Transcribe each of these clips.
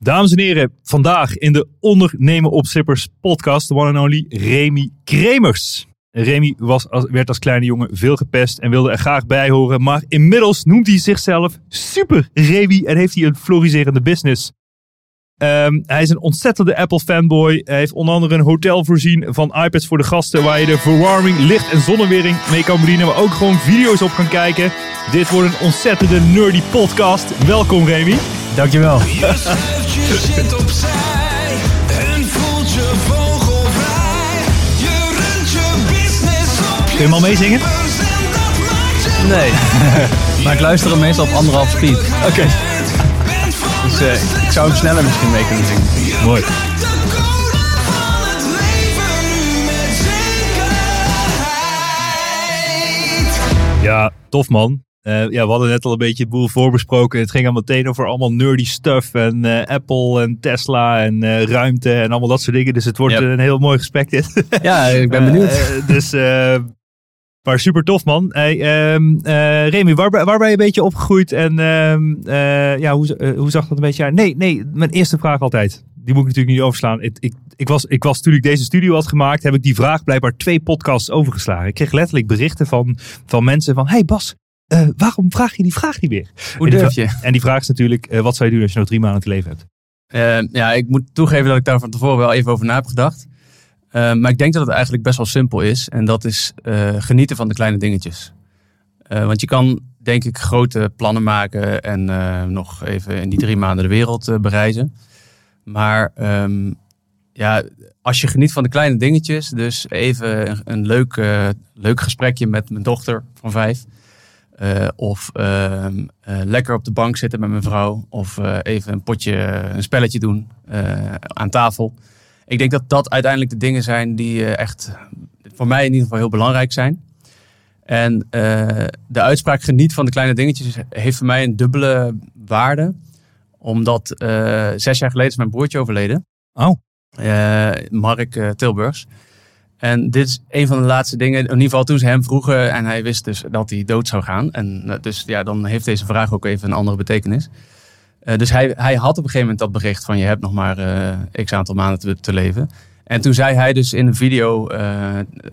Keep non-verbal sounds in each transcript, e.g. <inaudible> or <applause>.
Dames en heren, vandaag in de Ondernemen op Zippers podcast, de one and only Remy Kremers. Remy was als, werd als kleine jongen veel gepest en wilde er graag bij horen, maar inmiddels noemt hij zichzelf Super Remy en heeft hij een floriserende business. Um, hij is een ontzettende Apple fanboy. Hij heeft onder andere een hotel voorzien van iPads voor de gasten waar je de verwarming, licht en zonnewering mee kan bedienen, maar ook gewoon video's op kan kijken. Dit wordt een ontzettende nerdy podcast. Welkom Remy. Dankjewel. Shit opzij en voelt je vogelvrij. Je runt je business op je Kun je hem al meezingen? Nee. <laughs> maar ik luister hem meestal op anderhalf speed. Oké, Dus eh, ik zou hem sneller misschien mee kunnen zingen. mooi. Ja, tof man. Eh, ja, we hadden net al een beetje het boel voorbesproken. Het ging al meteen over allemaal nerdy stuff. En eh, Apple en Tesla en eh, ruimte en allemaal dat soort dingen. Dus het wordt Yep. een heel mooi gesprek dit. <laughs> Ja, ik ben benieuwd. <laughs> Dus, maar super tof man. Hey, ehm, eh, Remy, waar, ben- waar ben je een beetje opgegroeid? En ehm, eh, ja, hoe, hoe zag dat een beetje uit? Nee, nee, mijn eerste vraag altijd. Die moet ik natuurlijk niet overslaan. Ik, ik, ik, was, ik was toen ik deze studio had gemaakt, heb ik die vraag blijkbaar twee podcasts overgeslagen. Ik kreeg letterlijk berichten van, van mensen van, hey Bas, eh, waarom vraag je die vraag niet meer? Hoe En die durf je? En die vraag is natuurlijk, eh, wat zou je doen als je nog drie maanden te leven hebt? Eh, ja, ik moet toegeven dat ik daar van tevoren wel even over na heb gedacht. Maar ik denk dat het eigenlijk best wel simpel is. En dat is genieten van de kleine dingetjes. Want je kan, denk ik, grote plannen maken en nog even in die drie maanden de wereld bereizen. Maar ehm, ja, als je geniet van de kleine dingetjes, dus even een, een leuk, leuk gesprekje met mijn dochter van vijf. Eh, of ehm, eh, lekker op de bank zitten met mijn vrouw. Of eh, even een potje, een spelletje doen aan tafel. Ik denk dat dat uiteindelijk de dingen zijn die echt voor mij in ieder geval heel belangrijk zijn. En de uitspraak geniet van de kleine dingetjes heeft voor mij een dubbele waarde. Omdat zes jaar geleden is mijn broertje overleden. Oh. Mark Tilburgs. En dit is een van de laatste dingen, in ieder geval toen ze hem vroegen en hij wist dus dat hij dood zou gaan. En eh, dus ja, dan heeft deze vraag ook even een andere betekenis. Eh, dus hij, hij had op een gegeven moment dat bericht van je hebt nog maar eh x aantal maanden te, leven. En toen zei hij dus in een video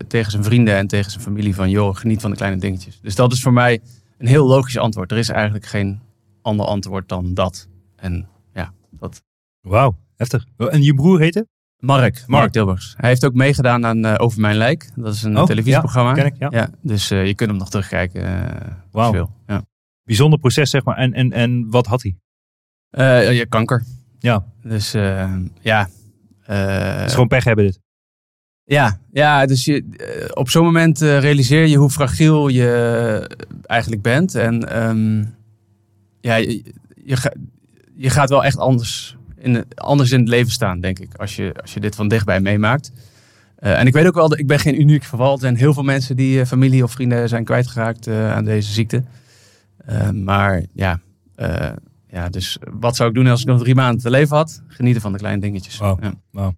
tegen zijn vrienden en tegen zijn familie van joh, geniet van de kleine dingetjes. Dus dat is voor mij een heel logisch antwoord. Er is eigenlijk geen ander antwoord dan dat. En ja, dat. Wauw, heftig. En je broer heette? Mark, Mark, Tilburgs. Hij heeft ook meegedaan aan eh, Over Mijn Lijk. Dat is een Oh, televisieprogramma. ja, ken ik, ja. dus eh, je kunt hem nog terugkijken. eh, Wauw. Ja. Bijzonder proces, zeg maar. En, en, en wat had hij? Eh, ja, kanker. Ja, Dus eh, ja. eh, het is gewoon pech hebben dit. ja, ja, dus je, eh, op zo'n moment eh, realiseer je hoe fragiel je eigenlijk bent. En ehm, ja, je, je gaat wel echt anders in, anders in het leven staan, denk ik. Als je, als je dit van dichtbij meemaakt. Eh, en ik weet ook wel, dat ik ben geen uniek geval. Er zijn heel veel mensen die eh, familie of vrienden zijn kwijtgeraakt eh, aan deze ziekte. Maar ja, ja, dus wat zou ik doen als ik nog drie maanden te leven had? Genieten van de kleine dingetjes. Ja.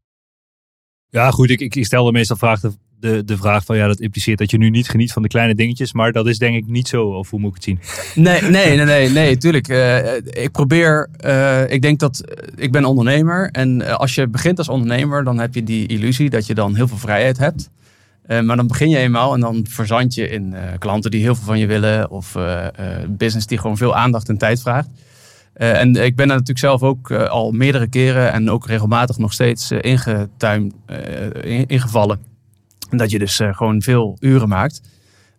Ja, goed, ik, ik, ik stelde meestal vragen, de, de vraag van ja, dat impliceert dat je nu niet geniet van de kleine dingetjes. Maar dat is denk ik niet zo, of hoe moet ik het zien? Nee, nee, nee, nee, nee tuurlijk. Eh, ik probeer, eh, ik denk dat, eh, ik ben ondernemer. En als je begint als ondernemer, dan heb je die illusie dat je dan heel veel vrijheid hebt. Maar dan begin je eenmaal en dan verzand je in klanten die heel veel van je willen. Of business die gewoon veel aandacht en tijd vraagt. En ik ben daar natuurlijk zelf ook al meerdere keren en ook regelmatig nog steeds eh, ingetuimd, eh, in- ingevallen. Dat je dus eh, gewoon veel uren maakt.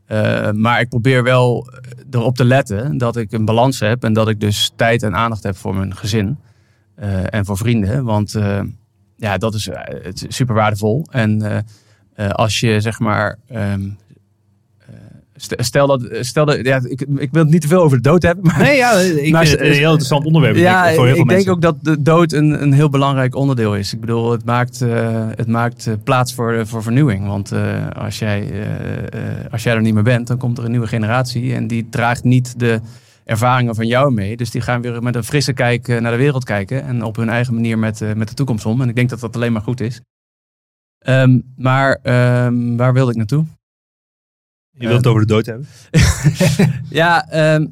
Eh, maar ik probeer wel erop te letten dat ik een balans heb en dat ik dus tijd en aandacht heb voor mijn gezin eh, en voor vrienden. Want ja, dat is super waardevol. En als je zeg maar. ehm, eh, Stel dat, stel dat ja, ik, ik wil het niet te veel over de dood hebben. Maar Nee, ja, ik <laughs> Maar vind het is- een heel interessant onderwerp. ja, denk ik, voor heel ik veel denk ook dat de dood een, een heel belangrijk onderdeel is. Ik bedoel, het maakt, eh, het maakt eh, plaats voor, voor vernieuwing. Want eh, als, jij, eh, eh, als jij er niet meer bent, dan komt er een nieuwe generatie. En die draagt niet de ervaringen van jou mee. Dus die gaan weer met een frisse kijk eh, naar de wereld kijken. En op hun eigen manier met, eh, met de toekomst om. En ik denk dat dat alleen maar goed is. Ehm, maar ehm, waar wilde ik naartoe? Je wilt het over de dood hebben. <laughs> Ja, ehm,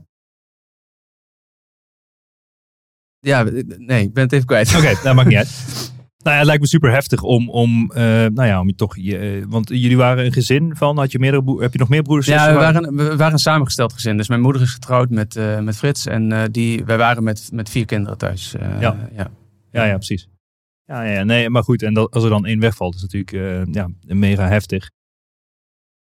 ja, nee, ik ben het even kwijt. Oké, dat maakt niet uit. <laughs> Nou ja, het lijkt me super heftig om, om, eh, nou ja, om je toch, je, eh, want jullie waren een gezin van, had je meerdere, heb je nog meer broers? Ja, we waren, we waren een samengesteld gezin. Dus mijn moeder is getrouwd met, eh, met Frits. En eh, die, wij waren met, met vier kinderen thuis. Eh, Ja. ja. Ja, ja, precies. Ja, ja, nee, maar goed, en dat, als er dan één wegvalt, is natuurlijk eh, ja, mega heftig.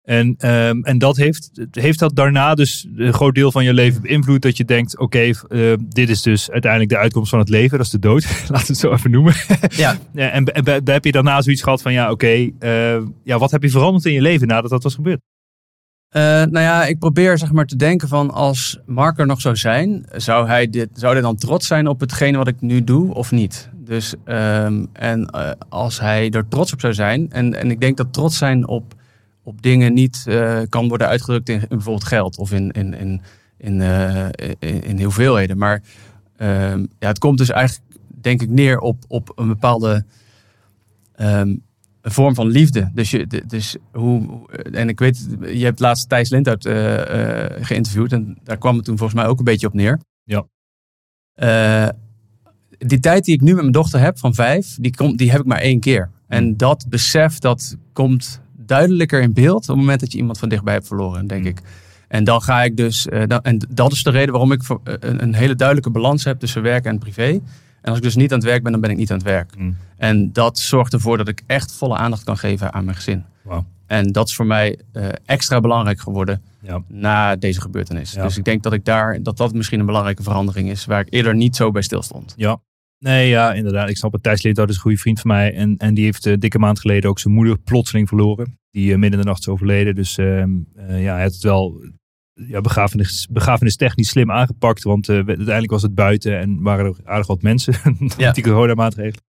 En, ehm, en dat heeft, heeft dat daarna dus een groot deel van je leven beïnvloed dat je denkt, oké, eh, dit is dus uiteindelijk de uitkomst van het leven, dat is de dood, <laughs> laten we het zo even noemen. Ja. <laughs> Ja, en heb je daarna zoiets gehad van, ja, oké, eh, ja, wat heb je veranderd in je leven nadat dat was gebeurd? Eh, nou ja, ik probeer zeg maar te denken van als Mark er nog zou zijn, zou hij, dit, zou hij dan trots zijn op hetgene wat ik nu doe of niet? Dus, ehm, en eh, als hij er trots op zou zijn, en, en ik denk dat trots zijn op, op dingen niet eh, kan worden uitgedrukt in, in bijvoorbeeld geld of in, in, in, in, eh, in, in hoeveelheden. Maar ehm, ja, het komt dus eigenlijk, denk ik, neer op, op een bepaalde ehm, een vorm van liefde. Dus, je, dus hoe, en ik weet, je hebt laatst Thijs Lindhout eh, geïnterviewd en daar kwam het toen volgens mij ook een beetje op neer. Ja. Die tijd die ik nu met mijn dochter heb van vijf, die, komt, die heb ik maar één keer. En dat besef, dat komt duidelijker in beeld op het moment dat je iemand van dichtbij hebt verloren, denk Mm. ik. En dan ga ik dus, eh, dan, en dat is de reden waarom ik eh, een, een hele duidelijke balans heb tussen werk en privé. En als ik dus niet aan het werk ben, dan ben ik niet aan het werk. Mm. En dat zorgt ervoor dat ik echt volle aandacht kan geven aan mijn gezin. En dat is voor mij eh, extra belangrijk geworden Ja. na deze gebeurtenis. Ja. Dus ik denk dat ik daar, dat dat misschien een belangrijke verandering is, waar ik eerder niet zo bij stilstond. Ja. Nee, ja, inderdaad. Ik snap het. Thijs Lindhout is een goede vriend van mij. En, en die heeft een dikke maand geleden ook zijn moeder plotseling verloren. Die eh, midden in de nacht is overleden. Dus ehm, eh, ja, hij had het wel ja, begrafenis, begrafenistechnisch slim aangepakt. Want eh, uiteindelijk was het buiten en waren er aardig wat mensen. <laughs> Ja. die coronamaatregelen.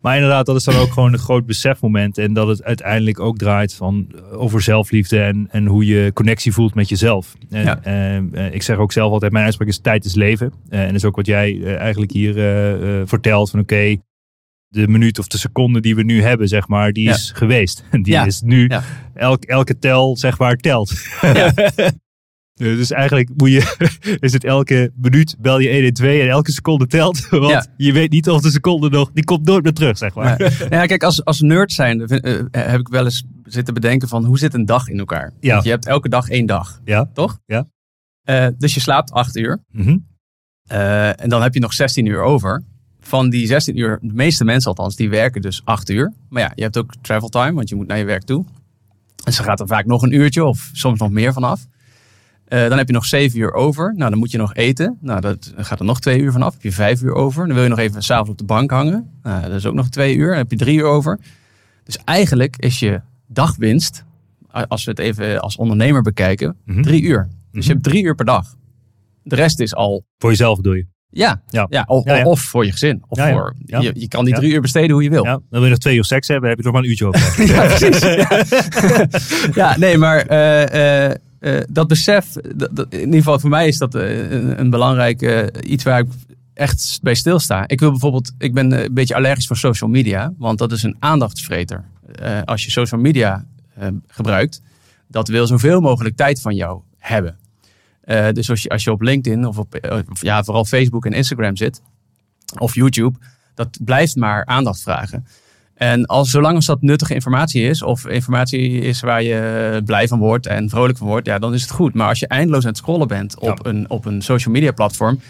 Maar inderdaad, dat is dan ook gewoon een groot besefmoment. En dat het uiteindelijk ook draait van, eh, over zelfliefde en, en hoe je connectie voelt met jezelf. En, Ja. eh, eh, ik zeg ook zelf altijd, mijn uitspraak is tijd is leven. En dat is ook wat jij eigenlijk hier vertelt. Van oké, de minuut of de seconde die we nu hebben, zeg maar, die Ja. is geweest. <laughs> Die Ja. is nu, elk, elke tel, zeg maar, telt. <laughs> Ja. Dus eigenlijk moet je, <laughs> is het elke minuut bel je 112 en elke seconde telt. <laughs> Want Ja. je weet niet of de seconde nog, die komt nooit meer terug, zeg maar. Nou ja, kijk, als, als nerd zijn heb ik wel eens zitten bedenken van hoe zit een dag in elkaar? Ja. Want je hebt elke dag één dag, Ja. toch? Ja. Eh, dus je slaapt acht uur. Eh, en dan heb je nog 16 uur over. Van die 16 uur, de meeste mensen althans, die werken dus 8 uur. Maar ja, je hebt ook travel time, want je moet naar je werk toe. En ze gaat er vaak nog een uurtje of soms nog meer vanaf. Eh dan heb je nog 7 uur over. Nou, dan moet je nog eten. Nou, dat gaat er nog 2 uur vanaf. heb je 5 uur over. Dan wil je nog even s'avonds op de bank hangen. Nou, dat is ook nog 2 uur. Dan heb je 3 uur over. Dus eigenlijk is je dagwinst, als we het even als ondernemer bekijken, Mhm. 3 uur. Dus Mhm. je hebt 3 uur per dag. De rest is al Voor jezelf bedoel je. ja, Ja. ja. of, Ja, ja. of voor je gezin. Of. Voor. Je, je kan die drie uur besteden hoe je wil. Ja, dan wil je nog twee uur seks hebben, heb je nog maar een uurtje over. <laughs> Ja, precies. <laughs> Ja, Ja, nee, maar eh, eh, eh, dat besef, in ieder geval voor mij is dat eh, een, een belangrijk eh, iets waar ik echt bij stilsta. Ik wil bijvoorbeeld, ik ben een beetje allergisch voor social media, want dat is een aandachtsvreter. Als je social media eh, gebruikt, dat wil zoveel mogelijk tijd van jou hebben. Dus als je, als je op LinkedIn of op ja, vooral Facebook en Instagram zit, of YouTube, dat blijft maar aandacht vragen. En als, zolang als dat nuttige informatie is, of informatie is waar je blij van wordt en vrolijk van wordt, ja, dan is het goed. Maar als je eindeloos aan het scrollen bent op, een, op een social media platform,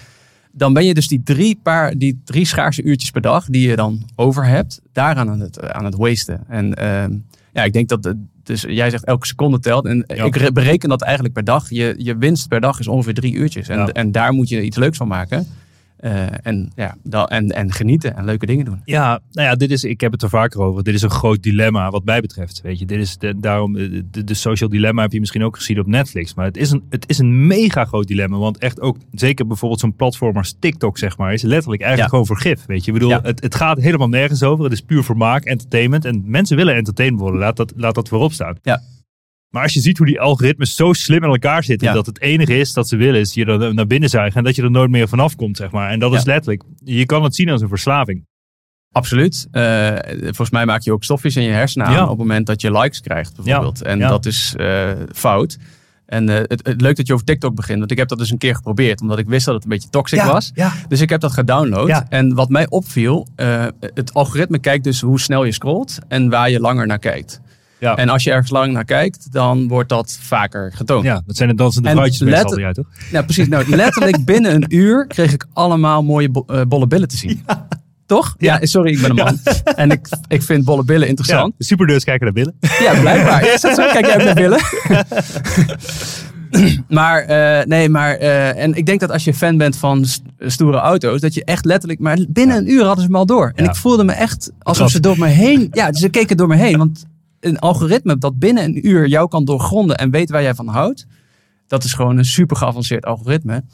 dan ben je dus die drie, paar, die drie schaarse uurtjes per dag die je dan over hebt, daaraan aan het, aan het wasten. En ehm, ja, ik denk dat, dus jij zegt elke seconde telt. En Ja. ik re- bereken dat eigenlijk per dag. Je, je winst per dag is ongeveer drie uurtjes. En, Ja. en daar moet je iets leuks van maken. Eh, en, ja, en, en genieten en leuke dingen doen. Ja, nou ja, dit is, ik heb het er vaker over. Dit is een groot dilemma wat mij betreft. Weet je, dit is de, daarom, eh, de, de social dilemma heb je misschien ook gezien op Netflix. Maar het is, een, het is een mega groot dilemma. Want echt ook, zeker bijvoorbeeld zo'n platform als TikTok, zeg maar, is letterlijk eigenlijk Ja. gewoon vergif. Weet je, ik bedoel, Ja. het, het gaat helemaal nergens over. Het is puur vermaak, entertainment. En mensen willen entertained worden. Laat dat, laat dat voorop staan. Ja. Maar als je ziet hoe die algoritmes zo slim in elkaar zitten, Ja. dat het enige is dat ze willen, is je er naar binnen zuigen en dat je er nooit meer vanaf komt, zeg maar. En dat Ja. is letterlijk, je kan het zien als een verslaving. Absoluut. Eh, volgens mij maak je ook stofjes in je hersenen aan Ja. op het moment dat je likes krijgt, bijvoorbeeld. En ja. dat is eh, fout. En eh, het, het leuk dat je over TikTok begint, want ik heb dat dus een keer geprobeerd, omdat ik wist dat het een beetje toxic was. ja. Dus ik heb dat gedownload. Ja. En wat mij opviel, eh, het algoritme kijkt dus hoe snel je scrolt en waar je langer naar kijkt. Ja. En als je ergens lang naar kijkt, dan wordt dat vaker getoond. Ja, dat zijn de dansende En vrouwtjes meestal let- altijd uit, toch? Ja, precies. Nou, <laughs> letterlijk binnen een uur kreeg ik allemaal mooie bo- eh, bolle billen te zien. Toch? Ja. sorry, ik ben een man. En ik, ik vind bolle billen Ja, interessant. de superdeurs kijken naar billen. Ja, blijkbaar. <laughs> Is dat zo? Kijk jij ook naar billen? <laughs> maar, eh, nee, maar, eh, en ik denk dat als je fan bent van st- stoere auto's, dat je echt letterlijk, maar binnen een uur hadden ze hem al door. En Ja. ik voelde me echt alsof ze door me heen, ja, ze keken door me heen. Want een algoritme dat binnen een uur jou kan doorgronden en weet waar jij van houdt, dat is gewoon een super geavanceerd algoritme.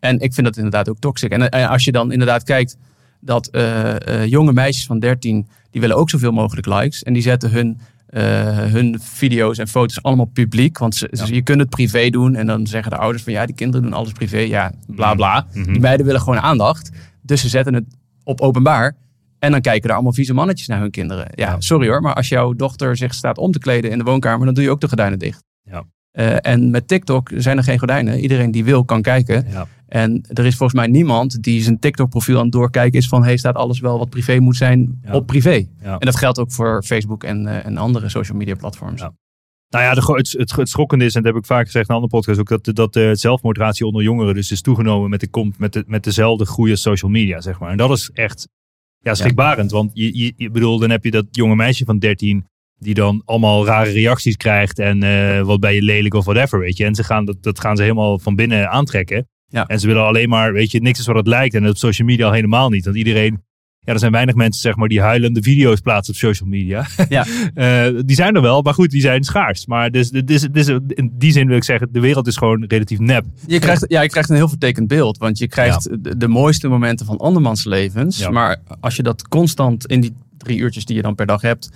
En ik vind dat inderdaad ook toxic. En eh, als je dan inderdaad kijkt dat eh, eh, jonge meisjes van 13, die willen ook zoveel mogelijk likes. En die zetten hun, hun video's en foto's allemaal publiek. Want ze, ze- je kunt het privé doen. En dan zeggen de ouders van ja, die kinderen doen alles privé. Ja, bla bla. Mhm. Die meiden willen gewoon aandacht. Dus ze zetten het op openbaar. En dan kijken er allemaal vieze mannetjes naar hun kinderen. Ja, Ja. sorry hoor, maar als jouw dochter zich staat om te kleden in de woonkamer, dan doe je ook de gordijnen dicht. Ja. Eh, en met TikTok zijn er geen gordijnen. Iedereen die wil kan kijken. Ja. En er is volgens mij niemand die zijn TikTok-profiel aan het doorkijken is van... hey, staat alles wel wat privé moet zijn Ja. op privé? Ja. En dat geldt ook voor Facebook en, eh, en andere social media platforms. Nou ja, de, het, het, het schokkende is, en dat heb ik vaak gezegd in een andere podcast, ook dat, dat de zelfmoordratie onder jongeren dus is toegenomen met, de, met, de, met dezelfde groei als social media, zeg maar. En dat is echt ja, schrikbarend, want je, je, je bedoel, dan heb je dat jonge meisje van 13 die dan allemaal rare reacties krijgt en eh, wat ben je lelijk of whatever, weet je. En ze gaan, dat, dat gaan ze helemaal van binnen aantrekken. Ja. En ze willen alleen maar, weet je, niks is wat het lijkt. En op social media al helemaal niet. Want iedereen, ja, er zijn weinig mensen, zeg maar, die huilende video's plaatsen op social media. Ja. <laughs> Eh, die zijn er wel, maar goed, die zijn schaars. Maar dus, dus, dus, in die zin wil ik zeggen, de wereld is gewoon relatief nep. Je krijgt, ja, je krijgt een heel vertekend beeld. Want je krijgt de, de mooiste momenten van andermans levens. Ja. Maar als je dat constant in die drie uurtjes die je dan per dag hebt...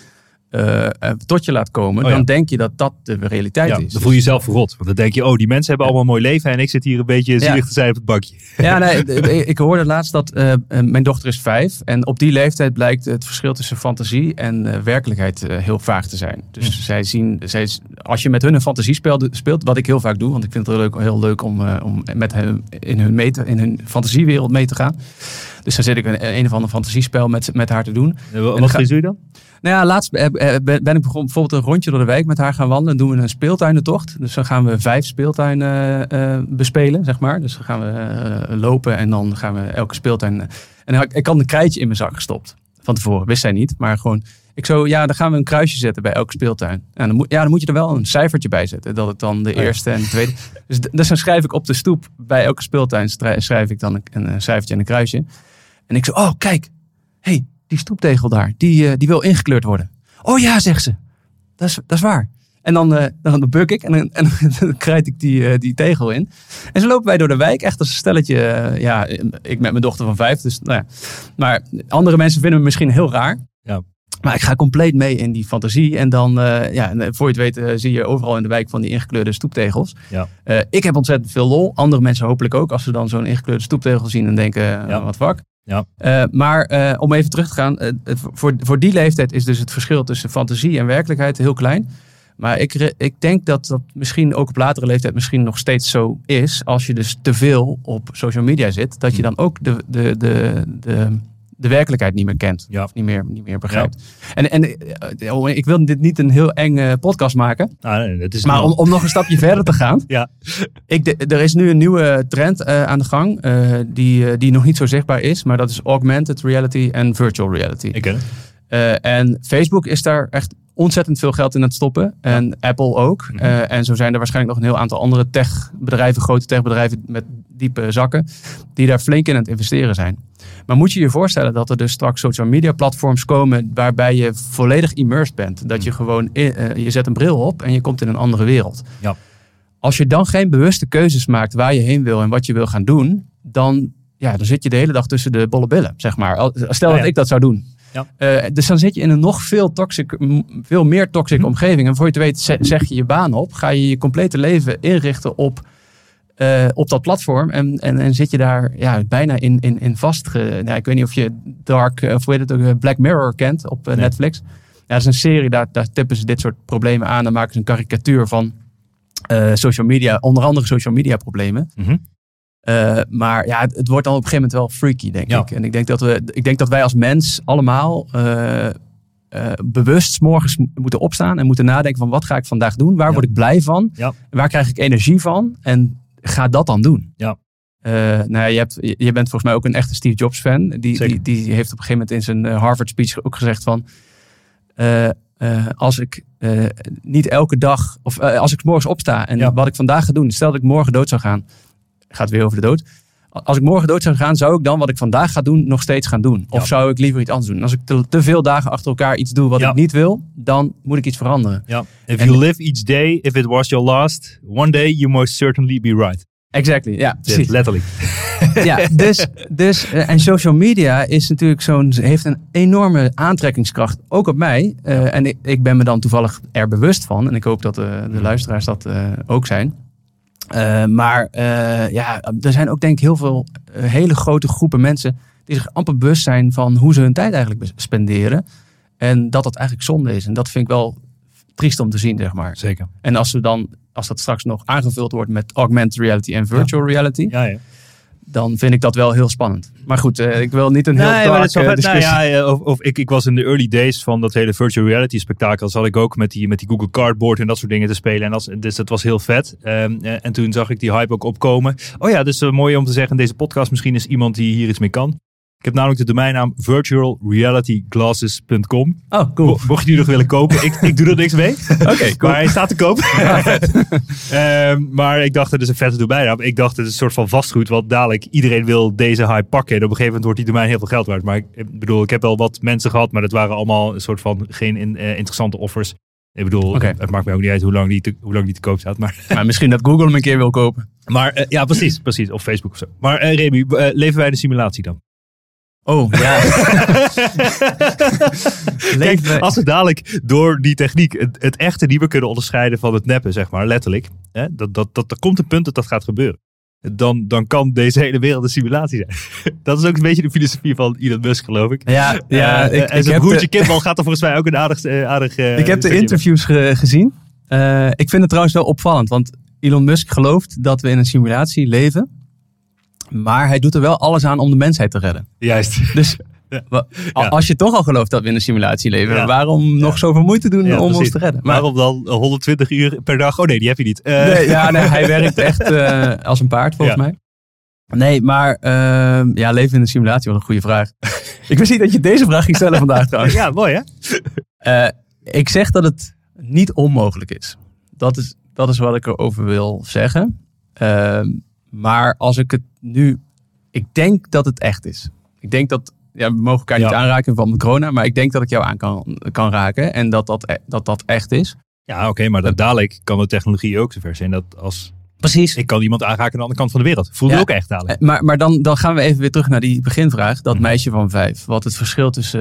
eh, eh, tot je laat komen, Oh ja. dan denk je dat dat de realiteit Ja, is. dan voel je jezelf verrot. Want dan denk je, oh, die mensen hebben allemaal een mooi leven en ik zit hier een beetje zielig te zijn op het bakje. Ja, nee, <laughs> ik- hoorde laatst dat eh, mijn dochter is vijf. En op die leeftijd blijkt het verschil tussen fantasie en werkelijkheid heel vaag te zijn. Dus zij zien, zij, als je met hun een fantasiespel do- speelt, wat ik heel vaak doe, want ik vind het heel leuk, heel leuk om, om met hen in hun, mee te- in hun fantasiewereld mee te gaan. Dus dan zit ik een, een of ander fantasiespel met, met haar te doen. Eh, Wat dan ga- doe je dan? Nou ja, laatst eh, eh, ben ik bijvoorbeeld een rondje door de wijk met haar gaan wandelen. Dan doen we een speeltuinentocht. Dus dan gaan we vijf speeltuinen bespelen, zeg maar. Dus dan gaan we lopen en dan gaan we elke speeltuin... en dan ik, ik had een krijtje in mijn zak gestopt. Van tevoren, wist zij niet. Maar gewoon, ik zo, ja, dan gaan we een kruisje zetten bij elke speeltuin. En dan moet, ja, dan moet je er wel een cijfertje bij zetten. Dat het dan de ja. eerste en de tweede... Dus, dus dan schrijf ik op de stoep bij elke speeltuin schrijf ik dan een, een cijfertje en een kruisje. En ik zo, oh kijk, hey, die stoeptegel daar, die, eh, die wil ingekleurd worden. Oh ja, zegt ze. Dat is, dat is waar. En dan, eh dan buk ik en dan, en dan <laughs> krijt ik die, eh, die tegel in. En zo lopen wij door de wijk, echt als een stelletje. ja, ik met mijn dochter van vijf. Dus, nou ja. Maar andere mensen vinden me misschien heel raar. Ja. Maar ik ga compleet mee in die fantasie. En dan, ja, voor je het weet, zie je overal in de wijk van die ingekleurde stoeptegels. Ja. Ik heb ontzettend veel lol. Andere mensen hopelijk ook. Als ze dan zo'n ingekleurde stoeptegel zien en denken, Ja. wat fuck. Ja. Eh, maar eh, om even terug te gaan. eh, voor, voor die leeftijd is dus het verschil tussen fantasie en werkelijkheid heel klein. Maar ik, ik denk dat dat misschien ook op latere leeftijd misschien nog steeds zo is. Als je dus te veel op social media zit. Dat je Hm. dan ook de, de, de, de, de werkelijkheid niet meer kent. Ja. Of niet meer, niet meer begrijpt. En, en eh, oh, ik wil dit niet een heel eng eh, podcast maken. Nou, nee, het is Maar om, om nog een stapje <laughs> verder te gaan. Ja. Ik, de- er is nu een nieuwe trend eh, aan de gang. die, die nog niet zo zichtbaar is. Maar dat is augmented reality en virtual reality. Ik ken het. En Facebook is daar echt ontzettend veel geld in aan het stoppen. En Apple ook. Mhm. Eh, en zo zijn er waarschijnlijk nog een heel aantal andere techbedrijven, grote techbedrijven met diepe zakken, die daar flink in aan het investeren zijn. Maar moet je je voorstellen dat er dus straks social media platforms komen waarbij je volledig immersed bent. Dat je gewoon, in- eh, je zet een bril op en je komt in een andere wereld. Ja. Als je dan geen bewuste keuzes maakt waar je heen wil en wat je wil gaan doen, dan, ja, dan zit je de hele dag tussen de bolle billen, zeg maar. Stel Ja, dat ik dat zou doen. Ja. Eh, dus dan zit je in een nog veel, toxic, veel meer toxic Mhm. omgeving. En voor je te weten ze- zeg je je baan op. Ga je je complete leven inrichten op, eh, op dat platform. En, en, en zit je daar ja, bijna in, in, in vast. nou, ik weet niet of je Dark, eh, of hoe heet het ook, Black Mirror kent op Nee. Netflix. Ja, dat is een serie, daar, daar tippen ze dit soort problemen aan. Dan maken ze een karikatuur van social media, onder andere social media problemen. Mhm. Eh, maar ja, het, het wordt dan op een gegeven moment wel freaky, denk Ja. ik. En ik denk dat, we, ik denk dat wij als mens allemaal eh, bewust morgens moeten opstaan en moeten nadenken van wat ga ik vandaag doen? Waar Ja. word ik blij van? Ja. Waar krijg ik energie van? En ga dat dan doen. Ja. Nou ja, je, hebt, je bent volgens mij ook een echte Steve Jobs fan. Die, die, die heeft op een gegeven moment in zijn Harvard speech ook gezegd van... als ik niet elke dag, of als ik morgens opsta en Ja. wat ik vandaag ga doen, stel dat ik morgen dood zou gaan, gaat weer over de dood. Als ik morgen dood zou gaan, zou ik dan wat ik vandaag ga doen nog steeds gaan doen? Of Ja. zou ik liever iets anders doen? Als ik te, te veel dagen achter elkaar iets doe wat Ja. ik niet wil, dan moet ik iets veranderen. Ja. If En- you live each day, if it was your last, one day you most certainly be right. Exactly, ja, Dit, precies. letterlijk. ja, <laughs> dus, dus, eh, en social media is natuurlijk zo'n, heeft een enorme aantrekkingskracht, ook op mij. Eh, En ik, ik ben me dan toevallig er bewust van. En ik hoop dat eh, de luisteraars dat ook zijn. Eh, maar eh, ja, er zijn ook denk ik heel veel eh, hele grote groepen mensen die zich amper bewust zijn van hoe ze hun tijd eigenlijk spenderen. En dat dat eigenlijk zonde is. En dat vind ik wel triest om te zien, zeg maar. Zeker. En als, we dan, als dat straks nog aangevuld wordt met augmented reality en virtual reality, Ja, ja. Dan vind ik dat wel heel spannend. Maar goed, eh, ik wil niet een heel Nee, dark eh, vet. Nou discussie. ja, eh, of, of ik, ik was in de early days van dat hele virtual reality spektakel. Zat ik ook met die, met die Google Cardboard en dat soort dingen te spelen. En dat, dus dat was heel vet. Ehm, eh, en toen zag ik die hype ook opkomen. Oh ja, dus mooi om te zeggen in deze podcast. Misschien is iemand die hier iets mee kan. Ik heb namelijk de domeinnaam virtualrealityglasses.com. Oh, cool. Mo- Mocht je die nog willen kopen, ik, ik doe er niks mee. <laughs> Oké, cool. Maar hij staat te koop. <laughs> <laughs> Ehm, maar ik dacht, het is een vette domeinnaam. Ik dacht, het is een soort van vastgoed. Want dadelijk, iedereen wil deze hype pakken. En op een gegeven moment wordt die domein heel veel geld waard. Maar ik, ik bedoel, ik heb wel wat mensen gehad. Maar dat waren allemaal een soort van geen in- eh, interessante offers. Ik bedoel, het maakt mij ook niet uit hoe lang die te, hoe lang die te koop staat. Maar, Maar misschien dat Google hem een keer wil kopen. maar eh, ja, precies, precies. Of Facebook of zo. Maar eh Remy, leven wij de simulatie dan? Oh, ja. <laughs> Kijk, als we dadelijk door die techniek het, het echte niet meer kunnen onderscheiden van het neppen, zeg maar, letterlijk. Hè, dat, dat, dat, er komt een punt dat dat gaat gebeuren. Dan, dan kan deze hele wereld een simulatie zijn. <laughs> dat is ook een beetje de filosofie van Elon Musk, geloof ik. Ja, ja Eh, ik, en ik, zijn broertje de, Kimball gaat er volgens mij ook een aardig... eh, aardig eh, ik heb de interviews ge- gezien. Eh, ik vind het trouwens wel opvallend. Want Elon Musk gelooft dat we in een simulatie leven. Maar hij doet er wel alles aan om de mensheid te redden. Juist. Dus <laughs> Ja. als je toch al gelooft dat we in een simulatie leven. Ja. Waarom nog zoveel moeite doen om ons te redden? Maar, Waarom dan 120 uur per dag? Oh nee, die heb je niet. Eh, Nee, ja, nee, hij <laughs> werkt echt eh, als een paard, volgens mij. Nee, maar ehm, ja, leven in een simulatie, wat een goede vraag. <laughs> ik wist niet dat je deze vraag ging stellen vandaag trouwens. ja, mooi hè? Eh, ik zeg dat het niet onmogelijk is. Dat is, dat is wat ik erover wil zeggen. Ehm, maar als ik het nu... Ik denk dat het echt is. Ik denk dat... Ja, we mogen elkaar niet aanraken van de corona. Maar ik denk dat ik jou aan kan, kan raken. En dat dat, dat dat echt is. Ja, oké, maar dat, dadelijk kan de technologie ook zover zijn dat als Precies. ik kan iemand aanraken aan de andere kant van de wereld. Voelde Ja. ook echt dadelijk. Maar, maar dan, dan gaan we even weer terug naar die beginvraag. Dat Mhm. meisje van vijf. Wat het verschil tussen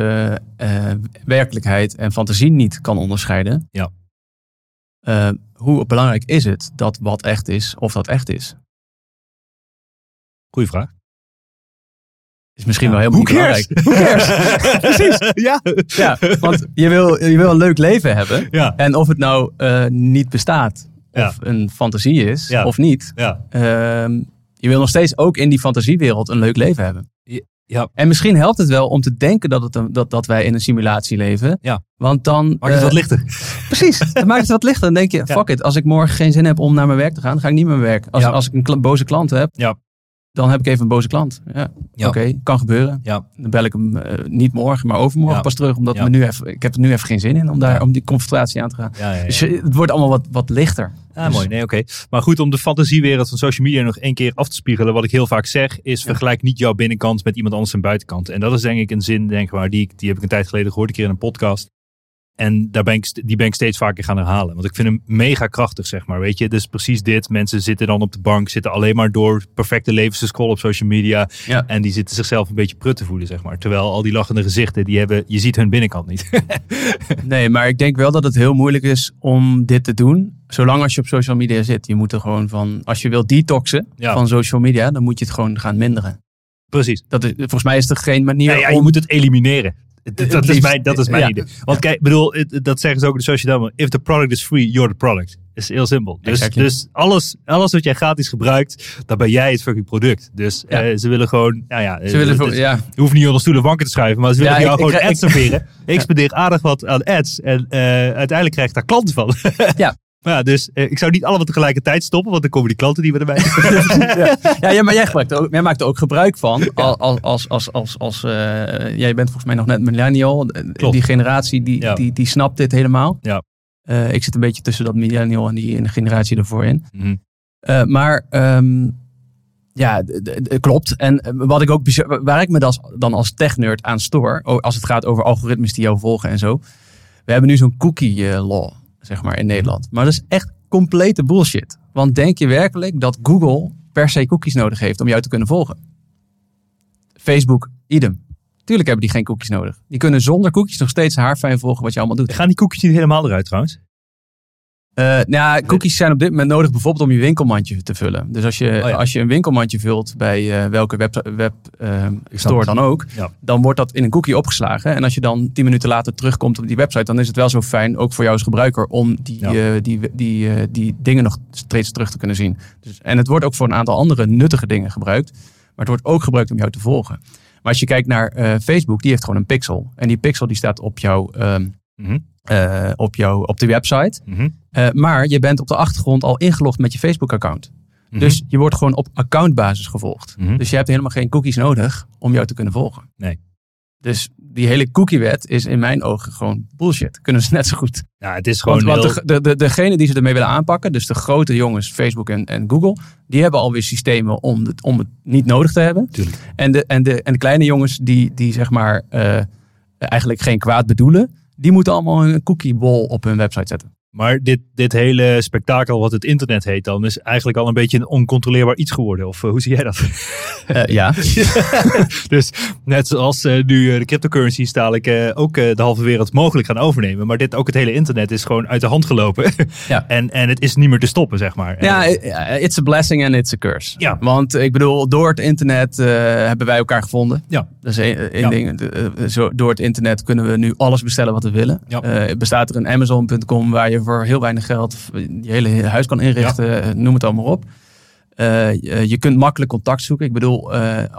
eh, eh, werkelijkheid en fantasie niet kan onderscheiden. Ja. Eh, hoe belangrijk is het dat wat echt is, of dat echt is? Goeie vraag. is misschien Ja. wel cares? belangrijk. <laughs> <laughs> Precies. ja. Ja, want je wil, je wil een leuk leven hebben. Ja. En of het nou eh, niet bestaat, of een fantasie is, Ja. of niet. Ja. ehm, je wil nog steeds ook in die fantasiewereld een leuk leven hebben. Ja. En misschien helpt het wel om te denken dat, het een, dat, dat wij in een simulatie leven. Ja. Want dan... Maakt het eh, wat lichter. Precies, dat maakt het wat lichter. Dan denk je, <laughs> fuck it, als ik morgen geen zin heb om naar mijn werk te gaan, dan ga ik niet meer mijn werk. Als, Ja. als ik een boze klant heb, Ja. Dan heb ik even een boze klant. Ja, Ja. oké, kan gebeuren. Ja. Dan bel ik hem eh, niet morgen, maar overmorgen Ja. pas terug. Omdat Ja. me nu even, ik heb er nu even geen zin in om, daar, Ja. om die confrontatie aan te gaan. Ja, ja, ja. Dus het wordt allemaal wat, wat lichter. Dus- mooi. Nee, oké. Maar goed, om de fantasiewereld van social media nog één keer af te spiegelen. Wat ik heel vaak zeg, is vergelijk niet jouw binnenkant met iemand anders zijn buitenkant. En dat is denk ik een zin, denk maar die, ik- die heb ik een tijd geleden gehoord, een keer in een podcast. En daar ben ik, die ben ik steeds vaker gaan herhalen. Want ik vind hem mega krachtig, zeg maar. Weet je, dus precies dit. Mensen zitten dan op de bank, zitten alleen maar door perfecte levens te scrollen op social media. Ja. En die zitten zichzelf een beetje prut te voelen, zeg maar. Terwijl al die lachende gezichten, die hebben, je ziet hun binnenkant niet. <laughs> Nee, maar ik denk wel dat het heel moeilijk is om dit te doen. Zolang als je op social media zit. Je moet er gewoon van, als je wilt detoxen Ja. van social media, dan moet je het gewoon gaan minderen. precies. Dat is, volgens mij is er geen manier Ja, ja, om... je moet het elimineren. Dat, dat is mijn, dat is mijn Ja. idee. Want kijk, bedoel, dat zeggen ze ook in de social media. If the product is free, you're the product. is heel simpel. Dus, Exactly. dus alles, alles wat jij gratis gebruikt, dan ben jij het fucking product. Dus Ja. eh, ze willen gewoon, nou ja, Ze willen, ja, je hoeft niet onder stoelen of banken te schuiven, maar ze willen jou ik- gewoon ik- ads ik- serveren. <laughs> Ik spendeer aardig wat aan ads en eh, uiteindelijk krijg ik daar klanten van. Ja. <laughs> Ja, dus eh, ik zou niet allemaal tegelijkertijd stoppen, want dan komen die klanten die we erbij. <laughs> ja, ja, maar jij, gebruikt ook, jij maakt er ook gebruik van. Als, als, als, als, als, als, eh, jij bent volgens mij nog net millennial. Klopt. Die generatie die, Ja. die, die snapt dit helemaal. Ja. Eh, ik zit een beetje tussen dat millennial en die generatie ervoor in. Mhm. Maar ehm, ja, klopt. En wat ik ook waar ik me das- dan als tech-nerd aan stoor, als het gaat over algoritmes die jou volgen en zo. We hebben nu zo'n cookie law, zeg maar, in Nederland. Maar dat is echt complete bullshit. Want denk je werkelijk dat Google per se cookies nodig heeft om jou te kunnen volgen? Facebook, idem. Tuurlijk hebben die geen cookies nodig. Die kunnen zonder cookies nog steeds haarfijn volgen wat je allemaal doet. Gaan die koekjes niet helemaal eruit trouwens? Eh, nou ja, cookies zijn op dit moment nodig bijvoorbeeld om je winkelmandje te vullen. Dus als je, Oh ja. als je een winkelmandje vult bij eh, welke web, web eh, store dan ook, Ja. dan wordt dat in een cookie opgeslagen. En als je dan tien minuten later terugkomt op die website, dan is het wel zo fijn, ook voor jou als gebruiker, om die, Ja. die, die, die dingen nog steeds terug te kunnen zien. Dus, en het wordt ook voor een aantal andere nuttige dingen gebruikt. Maar het wordt ook gebruikt om jou te volgen. Maar als je kijkt naar Facebook, die heeft gewoon een pixel. En die pixel die staat op jouw, ehm, Mhm. op, jouw, op de website. Mhm. Eh, maar je bent op de achtergrond al ingelogd met je Facebook-account. Mhm. Dus je wordt gewoon op accountbasis gevolgd. Mhm. Dus je hebt helemaal geen cookies nodig om jou te kunnen volgen. Nee. Dus die hele cookiewet is in mijn ogen gewoon bullshit. Kunnen ze net zo goed. Ja, het is gewoon Want, want heel... de, de, de, degene die ze ermee willen aanpakken, dus de grote jongens, Facebook en, en Google, die hebben alweer systemen om het, om het niet nodig te hebben. Tuurlijk. En de, en de, en de kleine jongens die, die zeg maar eh, eigenlijk geen kwaad bedoelen, die moeten allemaal een cookiebol op hun website zetten. Maar dit, dit hele spektakel wat het internet heet dan, is eigenlijk al een beetje een oncontroleerbaar iets geworden. Of eh, hoe zie jij dat? <laughs> Eh, ja. <laughs> dus net zoals eh, nu de cryptocurrencies dadelijk ook de halve wereld mogelijk gaan overnemen. Maar dit ook het hele internet is gewoon uit de hand gelopen. <laughs> Ja. en, en het is niet meer te stoppen, zeg maar. Ja, it's a blessing and it's a curse. Ja. Want ik bedoel, door het internet hebben wij elkaar gevonden. Ja. Dat is één, één Ja. ding. De- zo, door het internet kunnen we nu alles bestellen wat we willen. Ja. Bestaat er een Amazon.com waar je voor heel weinig geld je hele huis kan inrichten. eh, Noem het allemaal op. Eh, je, je kunt makkelijk contact zoeken. Ik bedoel, eh, eh,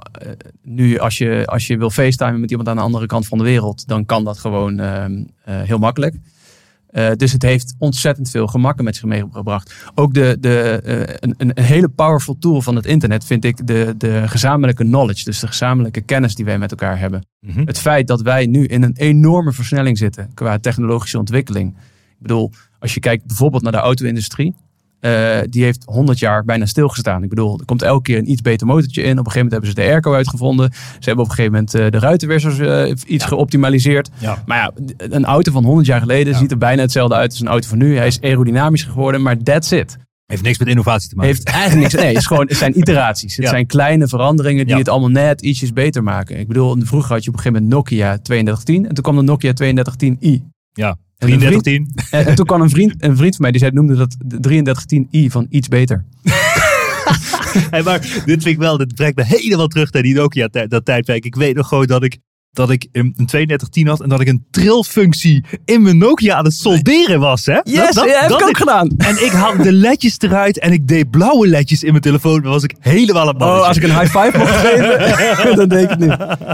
nu als je, als je wil facetimen met iemand aan de andere kant van de wereld, dan kan dat gewoon ehm, eh, heel makkelijk. Eh, dus het heeft ontzettend veel gemakken met zich meegebracht. Ook de, de, eh, een, een een hele powerful tool van het internet vind ik de, de gezamenlijke knowledge. Dus de gezamenlijke kennis die wij met elkaar hebben. Mhm. Het feit dat wij nu in een enorme versnelling zitten qua technologische ontwikkeling. Ik bedoel, als je kijkt bijvoorbeeld naar de auto-industrie. eh, die heeft 100 jaar bijna stilgestaan. Ik bedoel, er komt elke keer een iets beter motortje in. Op een gegeven moment hebben ze de airco uitgevonden. Ze hebben op een gegeven moment eh, de ruitenwissers eh, iets Ja. geoptimaliseerd. Ja. Maar ja, een auto van 100 jaar geleden Ja. ziet er bijna hetzelfde uit als een auto van nu. Hij is aerodynamisch geworden, maar that's it. Heeft niks met innovatie te maken. Heeft eigenlijk niks. Nee, het, is gewoon, het zijn iteraties. Het Ja. zijn kleine veranderingen die Ja. het allemaal net ietsjes beter maken. Ik bedoel, vroeger had je op een gegeven moment Nokia 3210 en toen kwam de Nokia 3210i. Ja, En een 3310. En, en toen kwam een vriend, een vriend van mij die zei, noemde dat de 3310i van iets beter. <laughs> Hey, maar dit vind ik wel, dit brengt me helemaal terug naar die Nokia dat tijdperk. Ik weet nog gewoon dat ik, dat ik een een 3210 had en dat ik een trillfunctie in mijn Nokia aan het solderen was. Hè? Yes, Dat- dat- ja, heb dat ik ook gedaan. En ik had de ledjes eruit en ik deed blauwe ledjes in mijn telefoon. Dan was ik helemaal een mannetje. Oh, als ik een high five mocht geven, <laughs> dan deed ik het nu.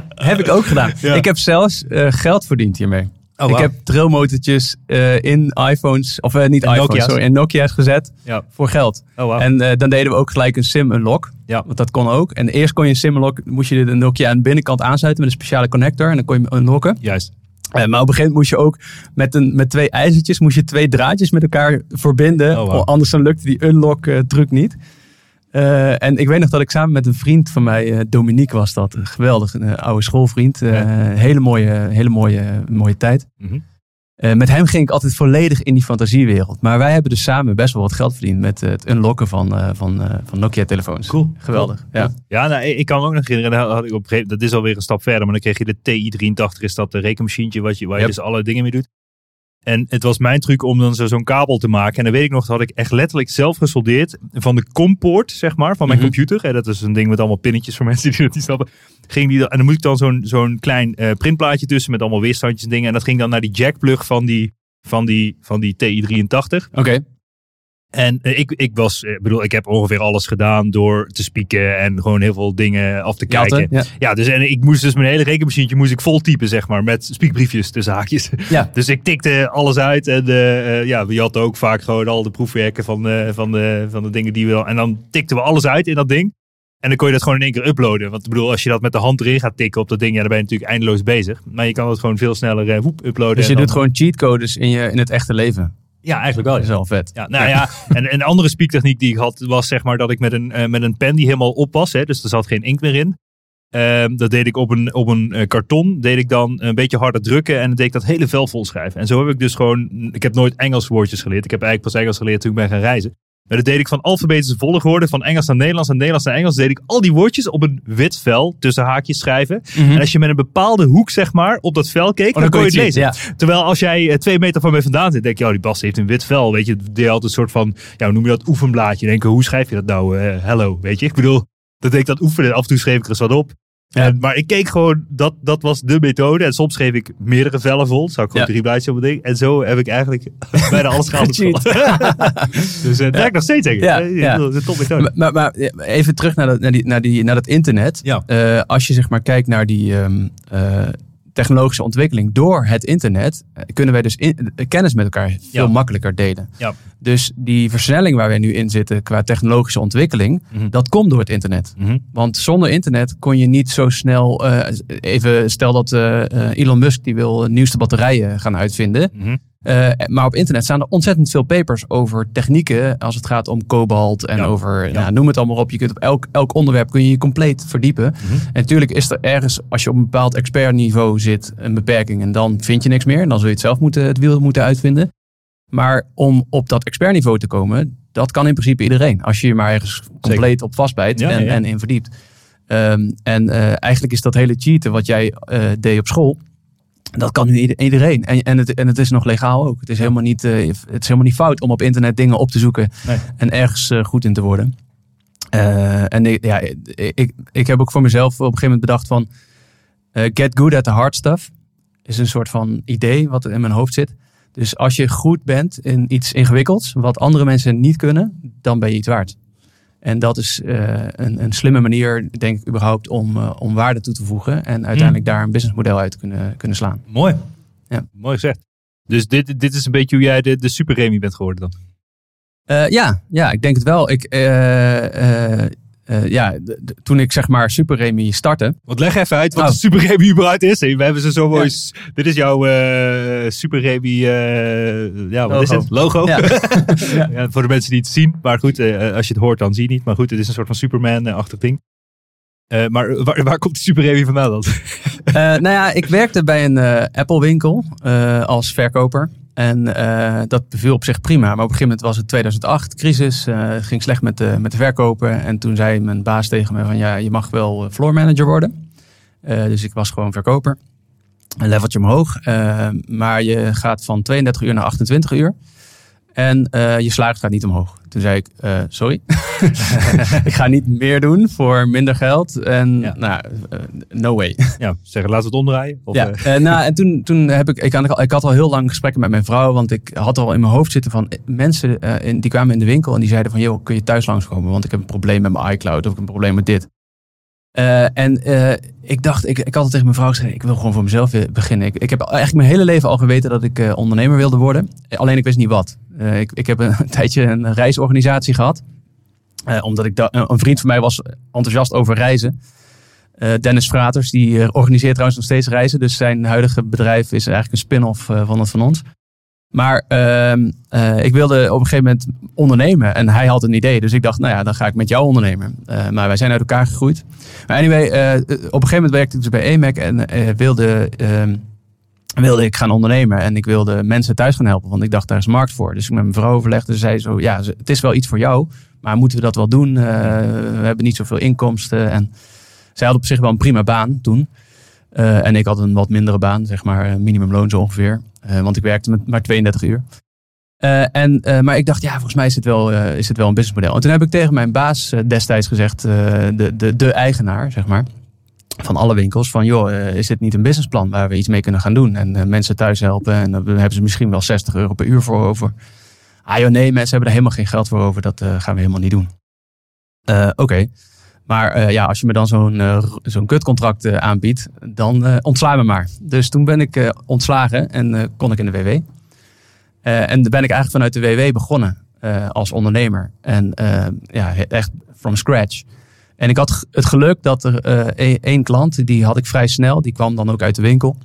Heb ik ook gedaan. Ja. Ik heb zelfs eh, geld verdiend hiermee. Oh, ik heb drillmotortjes eh, in iPhones, of eh, niet In iPhones, Nokia's. sorry, in Nokia's gezet Ja. voor geld. Oh. En eh, dan deden we ook gelijk een sim unlock. Ja. Want dat kon ook. En eerst kon je een sim unlock, moest je de Nokia aan de binnenkant aansluiten met een speciale connector. En dan kon je hem unlocken. Juist. Maar op een gegeven moment moest je ook met, een, met twee ijzertjes, moest je twee draadjes met elkaar verbinden. Oh. Anders dan lukte die unlock eh, truc niet. Eh, en ik weet nog dat ik samen met een vriend van mij, eh, Dominique was dat, een geweldig, een eh, oude schoolvriend. Hele mooie, hele mooie, mooie tijd. Mhm. Met hem ging ik altijd volledig in die fantasiewereld. Maar wij hebben dus samen best wel wat geld verdiend met het unlocken van, van, van Nokia-telefoons. Cool. Geweldig. Ja. Ja, nou, ik kan me ook nog herinneren, had ik op een gegeven, dat is alweer een stap verder, maar dan kreeg je de TI-83, is dat de rekenmachientje wat je, waar je Yep. dus alle dingen mee doet. En het was mijn truc om dan zo- zo'n kabel te maken. En dan weet ik nog, dat had ik echt letterlijk zelf gesoldeerd van de compoort, zeg maar, van mijn Mhm. computer. En dat is een ding met allemaal pinnetjes voor <laughs> mensen die dat niet snappen. Ging die en dan moet ik dan zo'n zo'n klein eh, printplaatje tussen met allemaal weerstandjes en dingen. En dat ging dan naar die jackplug van die, van die, van die TI-83. Oké. En eh, ik, ik was, eh, bedoel, ik heb ongeveer alles gedaan door te spieken en gewoon heel veel dingen af te kijken. Ja. Ja, dus en ik moest dus mijn hele rekenmachientje moest ik vol typen, zeg maar, met spiekbriefjes tussen haakjes. Ja. <laughs> Dus ik tikte alles uit en eh, ja, we hadden ook vaak gewoon al de proefwerken van, eh, van, de, van de dingen die we al- En dan tikten we alles uit in dat ding. En dan kon je dat gewoon in één keer uploaden. Want ik bedoel, als je dat met de hand erin gaat tikken op dat ding, ja, dan ben je natuurlijk eindeloos bezig. Maar je kan het gewoon veel sneller woep, uploaden. Dus je doet dan- gewoon cheatcodes in, je, in het echte leven. Ja, eigenlijk wel. Dat is wel vet. Ja, nou ja, en een andere spiektechniek die ik had, was zeg maar dat ik met een, eh, met een pen die helemaal op was, hè, dus er zat geen inkt meer in. Ehm, dat deed ik op een, op een eh, karton, deed ik dan een beetje harder drukken en deed ik dat hele vel vol schrijven. En zo heb ik dus gewoon, ik heb nooit Engels woordjes geleerd. Ik heb eigenlijk pas Engels geleerd toen ik ben gaan reizen. Maar dat deed ik van alfabetische volgorde, van Engels naar Nederlands en Nederlands naar Engels, deed ik al die woordjes op een wit vel tussen haakjes schrijven. En als je met een bepaalde hoek, zeg maar, op dat vel keek, Oh, dan, kon je het lezen. Ja. Terwijl als jij eh, twee meter van mij vandaan zit, denk je, oh, die Bas heeft een wit vel. Weet je, deed je altijd een soort van, ja, hoe noem je dat, oefenblaadje. Denk je, hoe schrijf je dat nou? eh, hello, weet je. Ik bedoel, dat deed ik dat oefenen. Af en toe schreef ik er eens wat op. Ja. En- maar ik keek gewoon, dat, dat was de methode. En soms schreef ik meerdere vellen vol. Zou ik gewoon Ja. drie blaadjes op het ding. En zo heb ik eigenlijk <laughs> bijna alles gehaald. <laughs> dus eh, het werkt nog steeds, denk ik. Ja, Eh, ja. Dat is een top methode. Maar, maar, maar even terug naar dat, naar die, naar die, naar dat internet. Eh, als je zeg maar kijkt naar die ehm, eh, technologische ontwikkeling door het internet, eh, kunnen wij dus in- eh, kennis met elkaar veel makkelijker delen. Ja. Dus die versnelling waar wij nu in zitten qua technologische ontwikkeling, Mhm. dat komt door het internet. Mhm. Want zonder internet kon je niet zo snel. eh, even stel dat eh, eh, Elon Musk die wil de nieuwste batterijen gaan uitvinden. Mhm. Maar op internet staan er ontzettend veel papers over technieken als het gaat om kobalt en Ja. over, nou, noem het allemaal op. Je kunt op elk, elk onderwerp kun je je compleet verdiepen. En natuurlijk is er ergens, als je op een bepaald expertniveau zit, een beperking en dan vind je niks meer. En dan zul je het zelf moeten, het wiel moeten uitvinden. Maar om op dat expertniveau te komen, dat kan in principe iedereen. Als je je maar ergens compleet op vastbijt Ja, en, ja, en in verdiept. Ehm, en eh, eigenlijk is dat hele cheaten wat jij eh, deed op school, dat kan nu ieder- iedereen. En, en, het, en het is nog legaal ook. Het is, helemaal niet, eh, het is helemaal niet fout om op internet dingen op te zoeken Nee. en ergens goed in te worden. En ik, ja, ik, ik heb ook voor mezelf op een gegeven moment bedacht van get good at the hard stuff. Is een soort van idee wat in mijn hoofd zit. Dus als je goed bent in iets ingewikkelds, wat andere mensen niet kunnen, dan ben je iets waard. En dat is eh, een, een slimme manier, denk ik, überhaupt om, eh, om waarde toe te voegen. En uiteindelijk daar een businessmodel uit te kunnen, kunnen slaan. Mooi. Ja. Mooi gezegd. Dus dit, dit is een beetje hoe jij de, de super Remy bent geworden dan. Eh, ja, ja, ik denk het wel. Ik, eh, ja, toen ik zeg maar Super Remy startte. Want leg even uit wat Oh. de Super Remy überhaupt is. We hebben ze zo mooi. Dit is jouw eh, Super Remy. eh, ja, wat is Logo. het? Logo. Ja. <laughs> Ja, voor de mensen die het zien. Maar goed, als je het hoort, dan zie je het niet. Maar goed, het is een soort van Superman-achtig ding. Maar waar, waar komt die Super Remy vandaan dan? Nou ja, ik werkte bij een Apple winkel eh, als verkoper. En eh, dat beviel op zich prima. Maar op een gegeven moment was het 2008, crisis. Het ging slecht met de, met de verkopen. En toen zei mijn baas tegen me van ja, je mag wel eh, floor manager worden. Dus ik was gewoon verkoper. Een leveltje omhoog. Maar je gaat van 32 uur naar 28 uur. En eh, je salaris gaat niet omhoog. Toen zei ik, eh, sorry. <laughs> ik ga niet meer doen voor minder geld. En Ja. nou, eh, no way. Ja, zeggen, laten we het omdraaien. Of, ja, nou, en toen, toen heb ik, ik, had, ik had al heel lang gesprekken met mijn vrouw, want ik had al in mijn hoofd zitten van mensen in, die kwamen in de winkel en die zeiden van, joh, kun je thuis langskomen, want ik heb een probleem met mijn iCloud of ik heb een probleem met dit. Eh, en eh, ik dacht, ik, ik had tegen mijn vrouw gezegd, ik wil gewoon voor mezelf beginnen. Ik, ik heb eigenlijk mijn hele leven al geweten dat ik eh, ondernemer wilde worden, alleen ik wist niet wat. Ik, ik heb een, <laughs> tijdje een reisorganisatie gehad, Eh, omdat ik een vriend van mij was enthousiast over reizen. Dennis Fraters, die organiseert trouwens nog steeds reizen. Dus zijn huidige bedrijf is eigenlijk een spin-off van het van ons. Maar ehm, eh, ik wilde op een gegeven moment ondernemen. En hij had een idee. Dus ik dacht, nou ja, dan ga ik met jou ondernemen. Eh, maar wij zijn uit elkaar gegroeid. Maar anyway, eh, op een gegeven moment werkte ik dus bij EMAC. En eh, wilde, ehm, wilde ik gaan ondernemen. En ik wilde mensen thuis gaan helpen. Want ik dacht, daar is markt voor. Dus ik met mijn vrouw overlegde. Ze zei zo, ja, het is wel iets voor jou. Maar moeten we dat wel doen? We hebben niet zoveel inkomsten. En zij had op zich wel een prima baan toen. En ik had een wat mindere baan, zeg maar minimumloon zo ongeveer. Eh, want ik werkte met maar 32 uur. Eh, en, eh, maar ik dacht, ja, volgens mij is het wel, is het wel een businessmodel. En toen heb ik tegen mijn baas destijds gezegd, de, de, de eigenaar, zeg maar, van alle winkels, van joh, is dit niet een businessplan waar we iets mee kunnen gaan doen? En mensen thuis helpen en dan hebben ze misschien wel 60 euro per uur voor over. Ah joh, nee, mensen hebben er helemaal geen geld voor over, dat gaan we helemaal niet doen. Oké. Maar eh, ja, als je me dan zo'n eh, zo'n kutcontract eh, aanbiedt, dan ontsla me maar. Dus toen ben ik ontslagen en kon ik in de WW. En dan ben ik eigenlijk vanuit de WW begonnen als ondernemer. En ja, echt from scratch. En ik had het geluk dat er e- één klant, die had ik vrij snel, die kwam dan ook uit de winkel.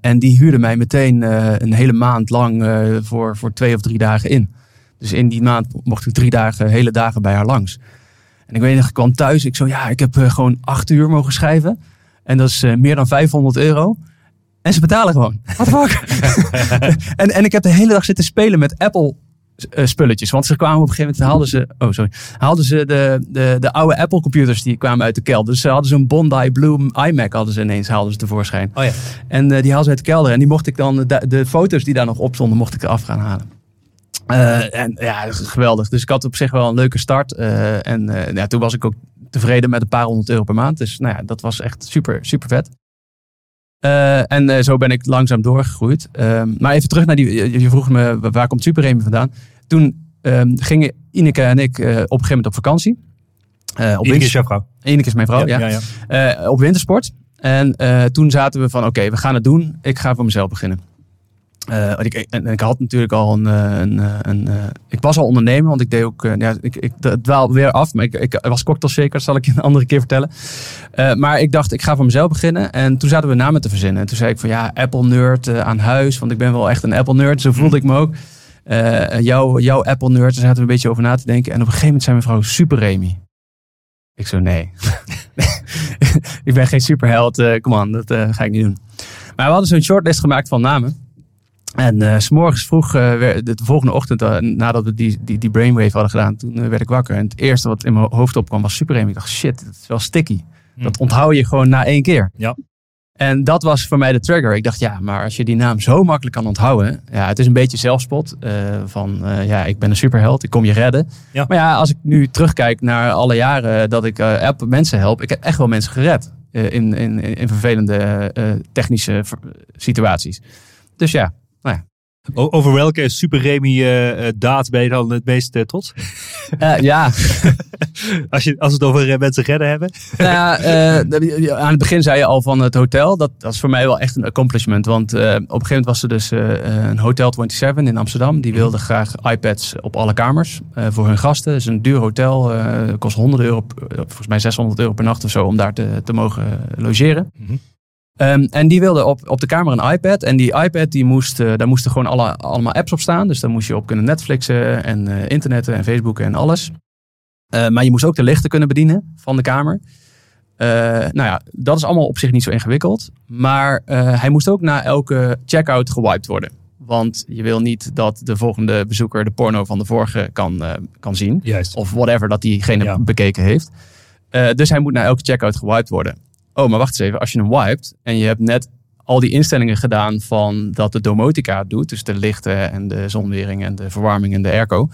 En die huurde mij meteen een hele maand lang voor, voor twee of drie dagen in. Dus in die maand mocht ik drie dagen, hele dagen bij haar langs. En ik weet nog, ik kwam thuis. Ik zo, ja, ik heb eh, gewoon acht uur mogen schrijven. En dat is eh, meer dan 500 euro. En ze betalen gewoon. What the fuck? <laughs> en, en ik heb de hele dag zitten spelen met Apple eh, spulletjes. Want ze kwamen op een gegeven moment, haalden ze, oh sorry, haalden ze de, de, de oude Apple computers die kwamen uit de kelder. Dus ze hadden zo'n Bondi Bloom iMac hadden ze ineens, haalden ze tevoorschijn. oh ja. En die haalden ze uit de kelder. En die mocht ik dan, de, de foto's die daar nog op stonden, mocht ik eraf gaan halen. Eh, en ja, geweldig. Dus ik had op zich wel een leuke start. Eh, en eh, ja, toen was ik ook tevreden met een paar honderd euro per maand. Dus nou ja, dat was echt super, super vet. En zo ben ik langzaam doorgegroeid. Ehm, maar even terug naar die. Je, vroeg me wa- waar komt Super Remy vandaan? Toen ehm, gingen Ineke en ik op een gegeven moment op vakantie. Op Ineke is jouw vrouw. Ineke is mijn vrouw, ja. ja, ja. Op wintersport. En toen zaten we van, oké, we gaan het doen. Ik ga voor mezelf beginnen. Eh, ik, en ik had natuurlijk al een... eh, een, eh, een, ik was al ondernemer, want ik deed ook... ja, ik, ik dwaal weer af, maar ik, ik was cocktail shaker, dat zal ik je een <laughs> andere keer vertellen. Maar ik dacht, ik ga voor mezelf beginnen. En toen zaten we namen te verzinnen. En toen zei ik van, ja, Apple-nerd aan huis. Want ik ben wel echt een Apple-nerd, zo voelde ik me ook. Jouw, Apple-nerd, daar zaten we een beetje over na te denken. En op een gegeven moment zei mijn vrouw, Super Remy. Ik zo, nee. <laughs> ik ben geen superheld. kom aan, dat ga ik niet doen. Maar we hadden zo'n shortlist gemaakt van namen. En s s'morgens vroeg, eh, de volgende ochtend, eh, nadat we die, die, die brainwave hadden gedaan, toen werd ik wakker. En het eerste wat in mijn hoofd opkwam was Super Remy. Ik dacht, shit, dat is wel sticky. Dat onthoud je gewoon na één keer. Ja. En dat was voor mij de trigger. Ik dacht, ja, maar als je die naam zo makkelijk kan onthouden. Ja, het is een beetje zelfspot. van, ja, ik ben een superheld, ik kom je redden. Ja. Maar ja, als ik nu terugkijk naar alle jaren dat ik app mensen help. Ik heb echt wel mensen gered. in, in, in vervelende technische situaties. Dus ja, Over welke Super Remy eh, eh, daad ben je dan het meest eh, trots? Ja. <laughs> Als, je, als we het over mensen redden hebben. Nou ja, aan het begin zei je al van het hotel. Dat, dat is voor mij wel echt een accomplishment. Want op een gegeven moment was er dus een Hotel 27 in Amsterdam. Die wilde graag iPads op alle kamers voor hun gasten. Het is een duur hotel. kost 100 euro, volgens mij 600 euro per nacht of zo om daar te, te mogen logeren. Mhm. Ehm, en die wilde op, op de kamer een iPad. En die iPad, die moest, eh, daar moesten gewoon alle, allemaal apps op staan. Dus daar moest je op kunnen Netflixen en eh, internetten en Facebooken en alles. Eh, maar je moest ook de lichten kunnen bedienen van de kamer. Nou ja, dat is allemaal op zich niet zo ingewikkeld. Maar hij moest ook na elke checkout gewiped worden. Want je wil niet dat de volgende bezoeker de porno van de vorige kan, kan zien. Juist. Of whatever dat diegene Ja. bekeken heeft. Dus hij moet na elke checkout gewiped worden. Oh, maar wacht eens even. Als je hem wiped en je hebt net al die instellingen gedaan van dat de domotica het doet. Dus de lichten en de zonwering en de verwarming en de airco.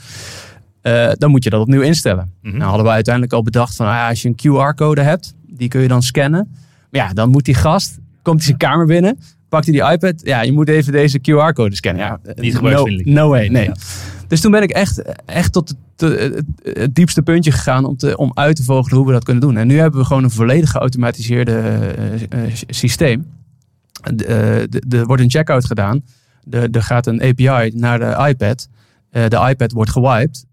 eh, dan moet je dat opnieuw instellen. Mhm. Nou hadden we uiteindelijk al bedacht van, ah, ja, als je een QR-code hebt, die kun je dan scannen. Maar ja, dan moet die gast, komt hij zijn kamer binnen, pakt hij die iPad. Ja, je moet even deze QR-code scannen. Ja, Niet no, gebruiksvriendelijk. no way, nee. Ja. Dus toen ben ik echt, echt tot het, het, diepste puntje gegaan om, te, om uit te vogelen hoe we dat kunnen doen. En nu hebben we gewoon een volledig geautomatiseerde eh, eh, systeem. Eh, Er wordt een checkout gedaan. Er gaat een API naar de iPad. De iPad wordt gewiped.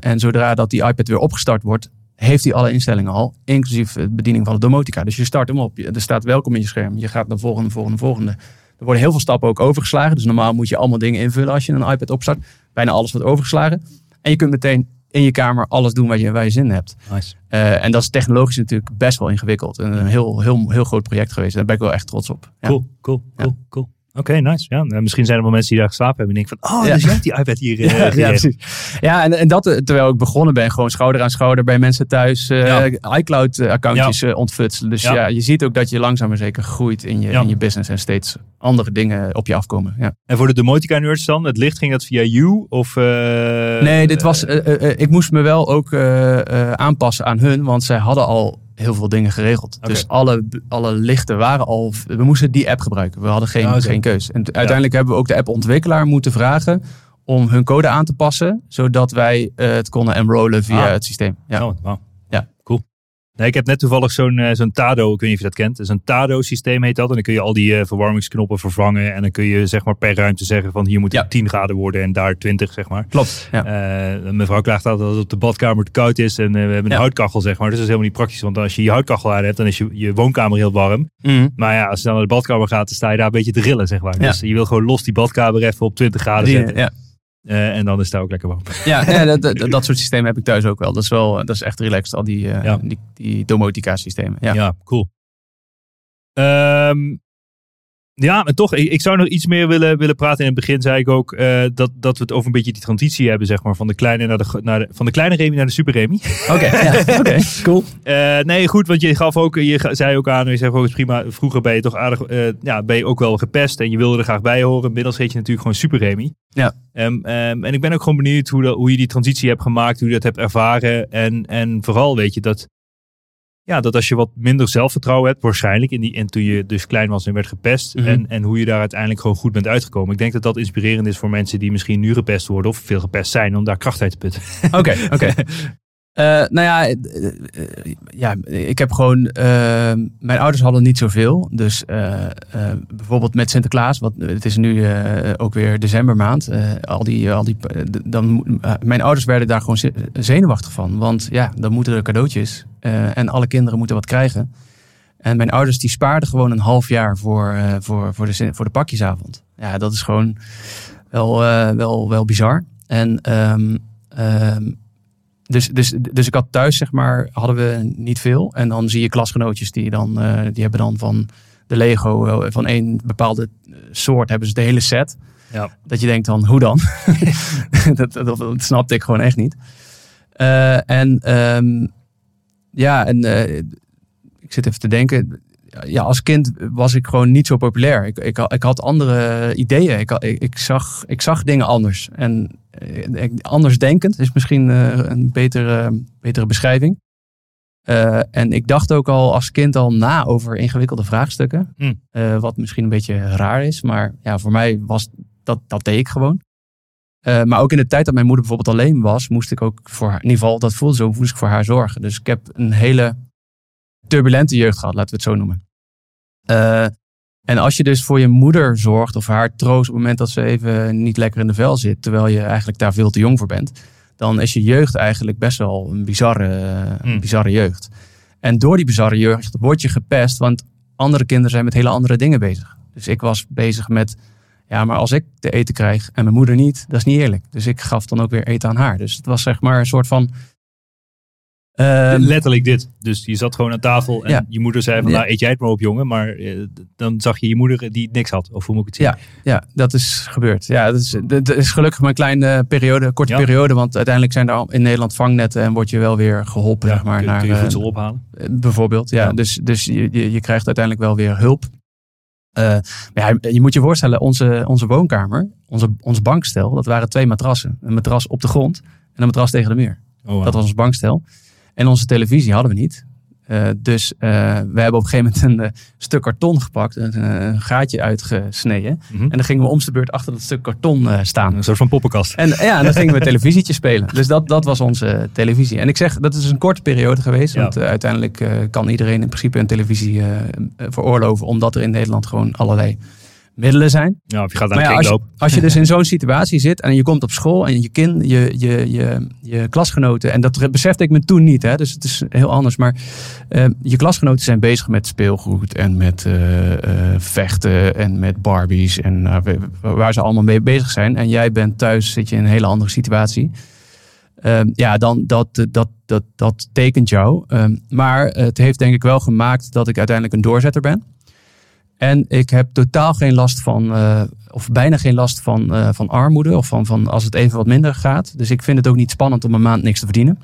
En zodra dat die iPad weer opgestart wordt, heeft hij alle instellingen al. Inclusief de bediening van de domotica. Dus je start hem op. Er staat welkom in je scherm. Je gaat naar volgende, volgende, volgende. Er worden heel veel stappen ook overgeslagen. Dus normaal moet je allemaal dingen invullen als je een iPad opstart. Bijna alles wordt overgeslagen. En je kunt meteen in je kamer alles doen waar je, waar je zin in hebt. Nice. Eh, en dat is technologisch natuurlijk best wel ingewikkeld. En een heel, heel, heel groot project geweest. Daar ben ik wel echt trots op. Ja. Cool, cool, cool, cool. Oké, nice. Ja, nou, misschien zijn er wel mensen die daar geslapen hebben en denken van, oh, Ja. dus jij hebt die iPad hier. <laughs> eh, Ja, ja, precies. Ja, en, en dat eh, terwijl ik begonnen ben, gewoon schouder aan schouder bij mensen thuis Ja. iCloud-accountjes eh, ontfutselen. Dus Ja. ja. je ziet ook dat je langzaam maar zeker groeit in je, Ja. in je business en steeds andere dingen op je afkomen. Ja. En voor de Domotica nerds dan, het licht ging dat via you of... Nee, dit was, ik moest me wel ook aanpassen aan hun, want zij hadden al heel veel dingen geregeld. Dus alle, alle lichten waren al, we moesten die app gebruiken. We hadden geen, oké. geen keus. En uiteindelijk hebben we ook de appontwikkelaar moeten vragen om hun code aan te passen, zodat wij eh, het konden enrollen via Ah. het systeem. Ja. Oh. Nee, ik heb net toevallig zo'n eh, zo'n Tado, ik weet niet of je dat kent. Dus een Tado-systeem heet dat. En dan kun je al die eh, verwarmingsknoppen vervangen. En dan kun je zeg maar per ruimte zeggen van hier moet het Ja. 10 graden worden en daar 20, zeg maar. Klopt. Ja. Eh, mijn vrouw klaagt altijd dat het op de badkamer te koud is. En eh, we hebben een Ja. houtkachel, zeg maar. Dus dat is helemaal niet praktisch. Want als je je houtkachel aan hebt, dan is je, je woonkamer heel warm. Mhm. Maar ja, als je dan naar de badkamer gaat, dan sta je daar een beetje te rillen, zeg maar. Dus je wil gewoon los die badkamer even op 20 graden Die, zetten. ja. Eh, en dan is daar ook lekker warm. Ja, ja dat, dat, soort systemen heb ik thuis ook wel. Dat is wel, dat is echt relaxed, al die, eh, Ja. die, die domotica systemen. Ja. Ja, cool. Ehm, ja, maar toch, ik, ik zou nog iets meer willen, willen praten. In het begin zei ik ook eh, dat, dat we het over een beetje die transitie hebben, zeg maar. Van de kleine, naar de, naar de, van de kleine Remy naar de super Remy. Oké, ja, <laughs> cool. Eh, nee, goed, want je gaf ook, je zei ook aan, je zegt ook, het is prima, vroeger ben je toch aardig, eh, ja, ben je ook wel gepest en je wilde er graag bij horen. Inmiddels heet je natuurlijk gewoon Super Remy. Ja. Ehm, en ik ben ook gewoon benieuwd hoe, dat, hoe je die transitie hebt gemaakt, hoe je dat hebt ervaren. En, en vooral weet je dat, ja, dat als je wat minder zelfvertrouwen hebt, waarschijnlijk, in die, en toen je dus klein was en werd gepest. Mhm. en, en hoe je daar uiteindelijk gewoon goed bent uitgekomen. Ik denk dat dat inspirerend is voor mensen die misschien nu gepest worden of veel gepest zijn, om daar kracht uit te putten. Oké, <laughs> oké. Eh, nou ja, eh, eh, ja, ik heb gewoon. mijn ouders hadden niet zoveel. Dus bijvoorbeeld met Sinterklaas, wat, het is nu ook weer decembermaand. al die, al die, dan, mijn ouders werden daar gewoon ze- zenuwachtig van. Want ja, dan moeten er cadeautjes. en alle kinderen moeten wat krijgen. En mijn ouders die spaarden gewoon een half jaar voor, voor, voor, de, voor de pakjesavond. Ja, dat is gewoon wel, wel, wel bizar. En ehm, dus, dus, dus ik had thuis, zeg maar, hadden we niet veel. En dan zie je klasgenootjes die dan, eh, die hebben dan van de Lego, eh, van één bepaalde soort, hebben ze de hele set. Ja. Dat je denkt dan, hoe dan? <laughs> dat, dat, dat snapte ik gewoon echt niet. Eh, en ehm, ja, en eh, ik zit even te denken. Ja, als kind was ik gewoon niet zo populair. Ik, ik, ik had andere ideeën. Ik, ik, ik, zag, ik zag dingen anders. En eh, anders denkend is misschien eh, een betere, betere beschrijving. Eh, en ik dacht ook al als kind al na over ingewikkelde vraagstukken. Eh, wat misschien een beetje raar is. Maar ja, voor mij was dat, dat deed ik gewoon. Maar ook in de tijd dat mijn moeder bijvoorbeeld alleen was, moest ik ook voor haar, in ieder geval, dat voelde zo, moest ik voor haar zorgen. Dus ik heb een hele turbulente jeugd gehad, laten we het zo noemen. En als je dus voor je moeder zorgt of haar troost op het moment dat ze even niet lekker in de vel zit, terwijl je eigenlijk daar veel te jong voor bent, dan is je jeugd eigenlijk best wel een bizarre, een Hmm. bizarre jeugd. En door die bizarre jeugd word je gepest, want andere kinderen zijn met hele andere dingen bezig. Dus ik was bezig met, ja, maar als ik te eten krijg en mijn moeder niet, dat is niet eerlijk. Dus ik gaf dan ook weer eten aan haar. Dus het was zeg maar een soort van. Ehm, Letterlijk dit. Dus je zat gewoon aan tafel en Ja. je moeder zei van, nou eet jij het maar op jongen. Maar eh, dan zag je je moeder die niks had. Of hoe moet ik het zien? Ja. Ja, dat is gebeurd. Ja, dat is, dat is gelukkig maar een kleine periode, korte Ja. periode. Want uiteindelijk zijn er al in Nederland vangnetten en word je wel weer geholpen, zeg maar. kun, naar, kun je eh, voedsel ophalen. eh, bijvoorbeeld, ja. Dus, dus je, je, je krijgt uiteindelijk wel weer hulp. Eh, maar ja, je moet je voorstellen, onze, onze woonkamer, onze, ons bankstel, dat waren twee matrassen. Een matras op de grond en een matras tegen de muur. Oh, wow. Dat was ons bankstel. En onze televisie hadden we niet. Eh, dus eh, we hebben op een gegeven moment een eh, stuk karton gepakt, een, een gaatje uitgesneden. Mhm. En dan gingen we om de beurt achter dat stuk karton staan. Een soort van poppenkast. En ja, en dan gingen we <laughs> televisietje spelen. Dus dat, dat was onze televisie. En ik zeg, dat is een korte periode geweest. Ja. Want uiteindelijk kan iedereen in principe een televisie veroorloven. Omdat er in Nederland gewoon allerlei middelen zijn. Ja, of je gaat naar Maar de ja, als, je, kringloop. als je dus <laughs> in zo'n situatie zit en je komt op school en je kind, je, je, je, je klasgenoten, en dat besefte ik me toen niet, hè, dus het is heel anders, maar eh, je klasgenoten zijn bezig met speelgoed en met eh, eh, vechten en met Barbies en nou, waar ze allemaal mee bezig zijn. En jij bent thuis, zit je in een hele andere situatie. Ehm, ja, dan dat, dat, dat, dat tekent jou. Ehm, maar het heeft denk ik wel gemaakt dat ik uiteindelijk een doorzetter ben. En ik heb totaal geen last van, eh, of bijna geen last van, eh, van armoede. Of van, van als het even wat minder gaat. Dus ik vind het ook niet spannend om een maand niks te verdienen.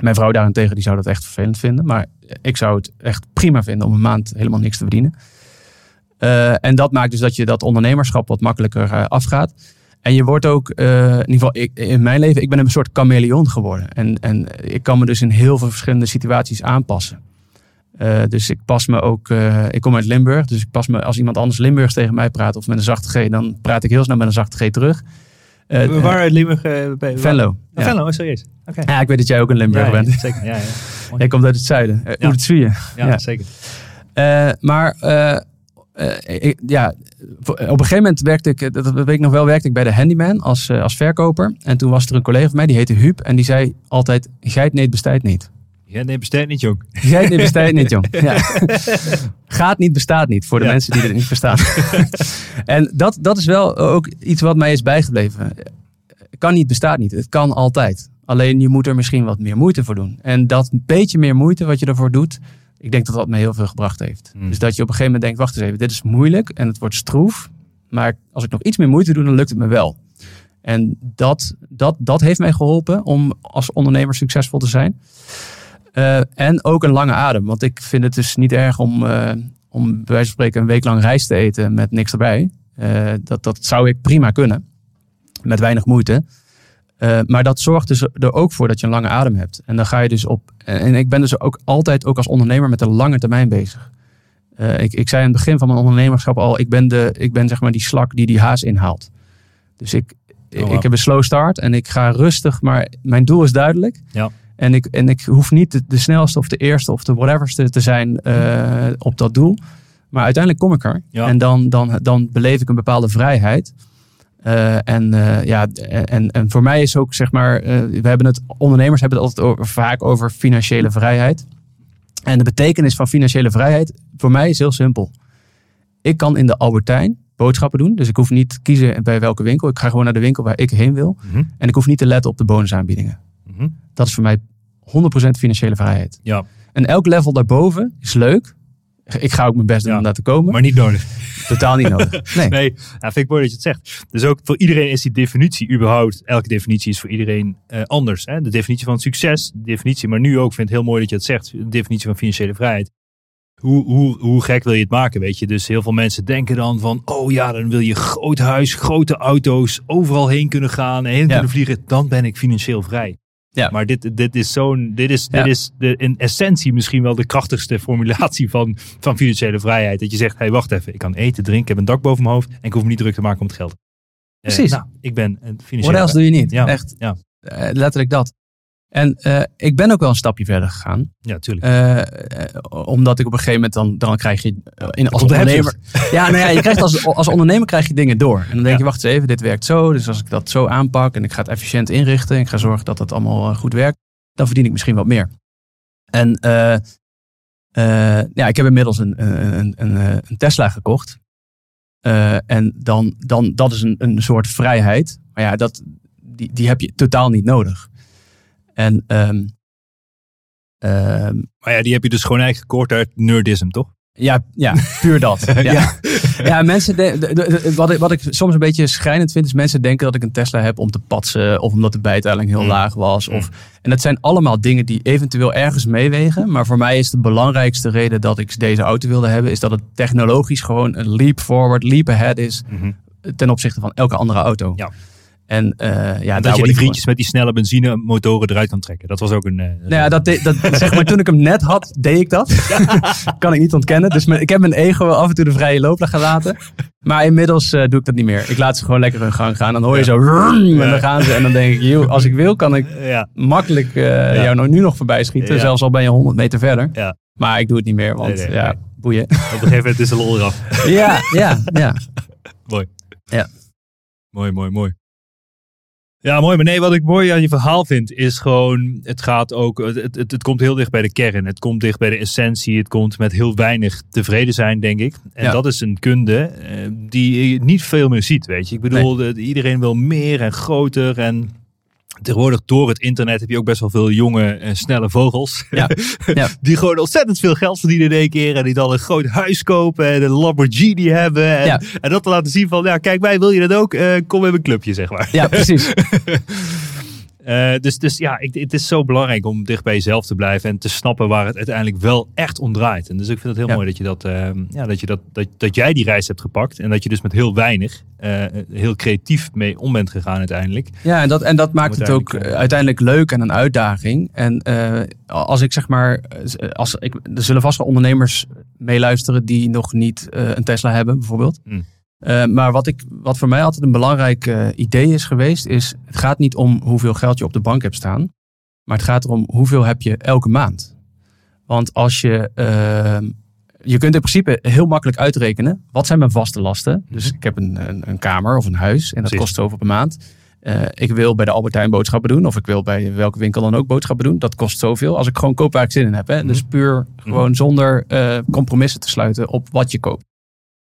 Mijn vrouw daarentegen die zou dat echt vervelend vinden. Maar ik zou het echt prima vinden om een maand helemaal niks te verdienen. Eh, en dat maakt dus dat je dat ondernemerschap wat makkelijker afgaat. En je wordt ook, in ieder geval ik, in mijn leven, ik ben een soort chameleon geworden. En, en ik kan me dus in heel veel verschillende situaties aanpassen. Eh, dus ik pas me ook, eh, ik kom uit Limburg, dus ik pas me als iemand anders Limburgs tegen mij praat of met een zachte G, dan praat ik heel snel met een zachte G terug. Eh, eh, Waar uit Limburg? eh, bij- Venlo. Oh, Ja. Venlo, oh, serieus. Ja, ik weet dat jij ook een Limburger Ja, ja, bent. Zeker, ja, ja. <laughs> Jij komt uit het zuiden, uh. Oertsuye. Ja, Ja. zeker. Maar ik- ja, op een gegeven moment werkte ik, dat weet ik nog wel, werkte ik bij de Handyman als, als verkoper. En toen was er een collega van mij, die heette Huub. En die zei altijd, geit bestaat niet. Ja, nee, bestaat niet, jong. Geit neemt bestaat niet, jong. <laughs> Ja. Gaat niet, bestaat niet. Voor de Ja. mensen die het niet verstaan. <laughs> en dat, dat is wel ook iets wat mij is bijgebleven. Kan niet, bestaat niet. Het kan altijd. Alleen je moet er misschien wat meer moeite voor doen. En dat beetje meer moeite wat je ervoor doet, ik denk dat dat me heel veel gebracht heeft. Hmm. Dus dat je op een gegeven moment denkt, wacht eens even, dit is moeilijk en het wordt stroef. Maar als ik nog iets meer moeite doe, dan lukt het me wel. En dat, dat, dat heeft mij geholpen om als ondernemer succesvol te zijn. Eh, en ook een lange adem. Want ik vind het dus niet erg om, eh, om bij wijze van spreken een week lang rijst te eten met niks erbij. Eh, dat, dat zou ik prima kunnen. Met weinig moeite. Maar dat zorgt dus er ook voor dat je een lange adem hebt. En dan ga je dus op. En ik ben dus ook altijd ook als ondernemer met een lange termijn bezig. Ik, ik zei aan het begin van mijn ondernemerschap al, ik ben, de, ik ben zeg maar die slak die die haas inhaalt. Dus ik, Oh, wow. ik heb een slow start en ik ga rustig, maar mijn doel is duidelijk. Ja. En ik, en ik hoef niet de, de snelste of de eerste of de whateverste te zijn eh, op dat doel. Maar uiteindelijk kom ik er. Ja. En dan, dan, dan beleef ik een bepaalde vrijheid. Eh, en, eh, ja, en, en voor mij is ook, zeg maar, we hebben het, ondernemers hebben het altijd over, vaak over financiële vrijheid. En de betekenis van financiële vrijheid voor mij is heel simpel. Ik kan in de Albertijn boodschappen doen. Dus ik hoef niet te kiezen bij welke winkel. Ik ga gewoon naar de winkel waar ik heen wil. Mhm. En ik hoef niet te letten op de bonusaanbiedingen. Dat is voor mij 100% financiële vrijheid. Ja, En elk level daarboven is leuk. Ik ga ook mijn best doen Ja, om daar te komen. maar niet nodig. Totaal niet nodig. <laughs> Nee. Nee, nou, vind ik mooi dat je het zegt. Dus ook voor iedereen is die definitie überhaupt, elke definitie is voor iedereen eh, anders. Hè? De definitie van succes, de definitie, maar nu ook vind ik het heel mooi dat je het zegt, de definitie van financiële vrijheid. Hoe, hoe, hoe gek wil je het maken, weet je? Dus heel veel mensen denken dan van, oh ja, dan wil je groot huis, grote auto's, overal heen kunnen gaan en heen Ja. kunnen vliegen. Dan ben ik financieel vrij. Ja. Maar dit, dit is zo'n, dit is, Ja. dit is de, in essentie misschien wel de krachtigste formulatie van, van financiële vrijheid. Dat je zegt, hey, wacht even, ik kan eten, drinken, ik heb een dak boven mijn hoofd en ik hoef me niet druk te maken om het geld. Eh, Precies. nou, ik ben een financieel What else doe je niet? Ja, Echt. ja. Eh, letterlijk dat. En eh, ik ben ook wel een stapje verder gegaan. Ja, tuurlijk. Eh, eh, omdat ik op een gegeven moment dan, dan krijg je in, als ondernemer. <laughs> Ja, nou ja, je krijgt als, <laughs> als ondernemer krijg je dingen door. En dan denk Ja. je, wacht eens even, dit werkt zo. Dus als ik dat zo aanpak en ik ga het efficiënt inrichten. En ik ga zorgen dat het allemaal goed werkt. Dan verdien ik misschien wat meer. En ja, ik heb inmiddels een, een, een, een, Tesla gekocht. En dan, dan, dat is een, een soort vrijheid. Maar ja, dat, die, die heb je totaal niet nodig. En ehm, ehm, maar ja, die heb je dus gewoon eigenlijk gekocht uit nerdism, toch? ja, ja, puur dat. <laughs> Ja, ja. mensen, de, de- de- wat, ik, wat ik soms een beetje schrijnend vind, is mensen denken dat ik een Tesla heb om te patsen. Of omdat de bijtelling heel Mm. laag was. Of, en dat zijn allemaal dingen die eventueel ergens meewegen. Maar voor mij is de belangrijkste reden dat ik deze auto wilde hebben, is dat het technologisch gewoon een leap forward, leap ahead is ten opzichte van elke andere auto. Ja. En eh, ja, dat je die vriendjes met die snelle benzinemotoren eruit kan trekken. Dat was ook een... eh, Nou ja, dat, dat, <laughs> zeg maar, toen ik hem net had, deed ik dat. <laughs> kan ik niet ontkennen. Dus mijn- ik heb mijn ego af en toe de vrije loop gelaten. Maar inmiddels eh, doe ik dat niet meer. Ik laat ze gewoon lekker hun gang gaan. Dan hoor je zo... En dan gaan ze. En dan denk ik, joh, als ik wil, kan ik makkelijk jou nu nog voorbij schieten. Zelfs al ben je 100 meter verder. ja. Maar ik doe het niet meer, want Nee, nee, ja, nee. boeien. Op een gegeven moment is de lol eraf. ja, ja, ja. Mooi. Ja. Mooi, mooi, mooi. Ja, mooi. Maar nee, wat ik mooi aan je verhaal vind, is gewoon, het gaat ook, het, het, het komt heel dicht bij de kern. Het komt dicht bij de essentie. Het komt met heel weinig tevreden zijn, denk ik. En Ja. dat is een kunde eh, die je niet veel meer ziet, weet je. Ik bedoel, de- iedereen wil meer en groter en... Tegenwoordig door het internet heb je ook best wel veel jonge en snelle vogels. Ja, <laughs> ja. Die gewoon ontzettend veel geld verdienen in één keer. En die dan een groot huis kopen en een Lamborghini hebben. En, Ja. en dat te laten zien van, ja, kijk mij, wil je dat ook? Eh, kom in mijn clubje, zeg maar. ja precies. <laughs> Eh, dus, dus ja, ik, het is zo belangrijk om dicht bij jezelf te blijven en te snappen waar het uiteindelijk wel echt om draait. En dus ik vind het heel Ja. mooi dat, je dat, eh, ja, dat, je dat, dat, dat jij die reis hebt gepakt en dat je dus met heel weinig eh, heel creatief mee om bent gegaan uiteindelijk. Ja, en dat, en dat maakt het ook uiteindelijk, eh, uiteindelijk leuk en een uitdaging. En als ik zeg maar, als ik, er zullen vast wel ondernemers meeluisteren die nog niet een Tesla hebben, bijvoorbeeld. Mm. Eh, maar wat, ik, wat voor mij altijd een belangrijk eh, idee is geweest, is het gaat niet om hoeveel geld je op de bank hebt staan. Maar het gaat erom hoeveel heb je elke maand. Want als je, eh, je kunt in principe heel makkelijk uitrekenen, wat zijn mijn vaste lasten? Dus ik heb een, een, een kamer of een huis en dat kost zoveel per maand. Eh, ik wil bij de Albert Heijn boodschappen doen. Of ik wil bij welke winkel dan ook boodschappen doen. Dat kost zoveel. Als ik gewoon koop waar ik zin in heb. Hè? Dus puur gewoon zonder eh, compromissen te sluiten op wat je koopt.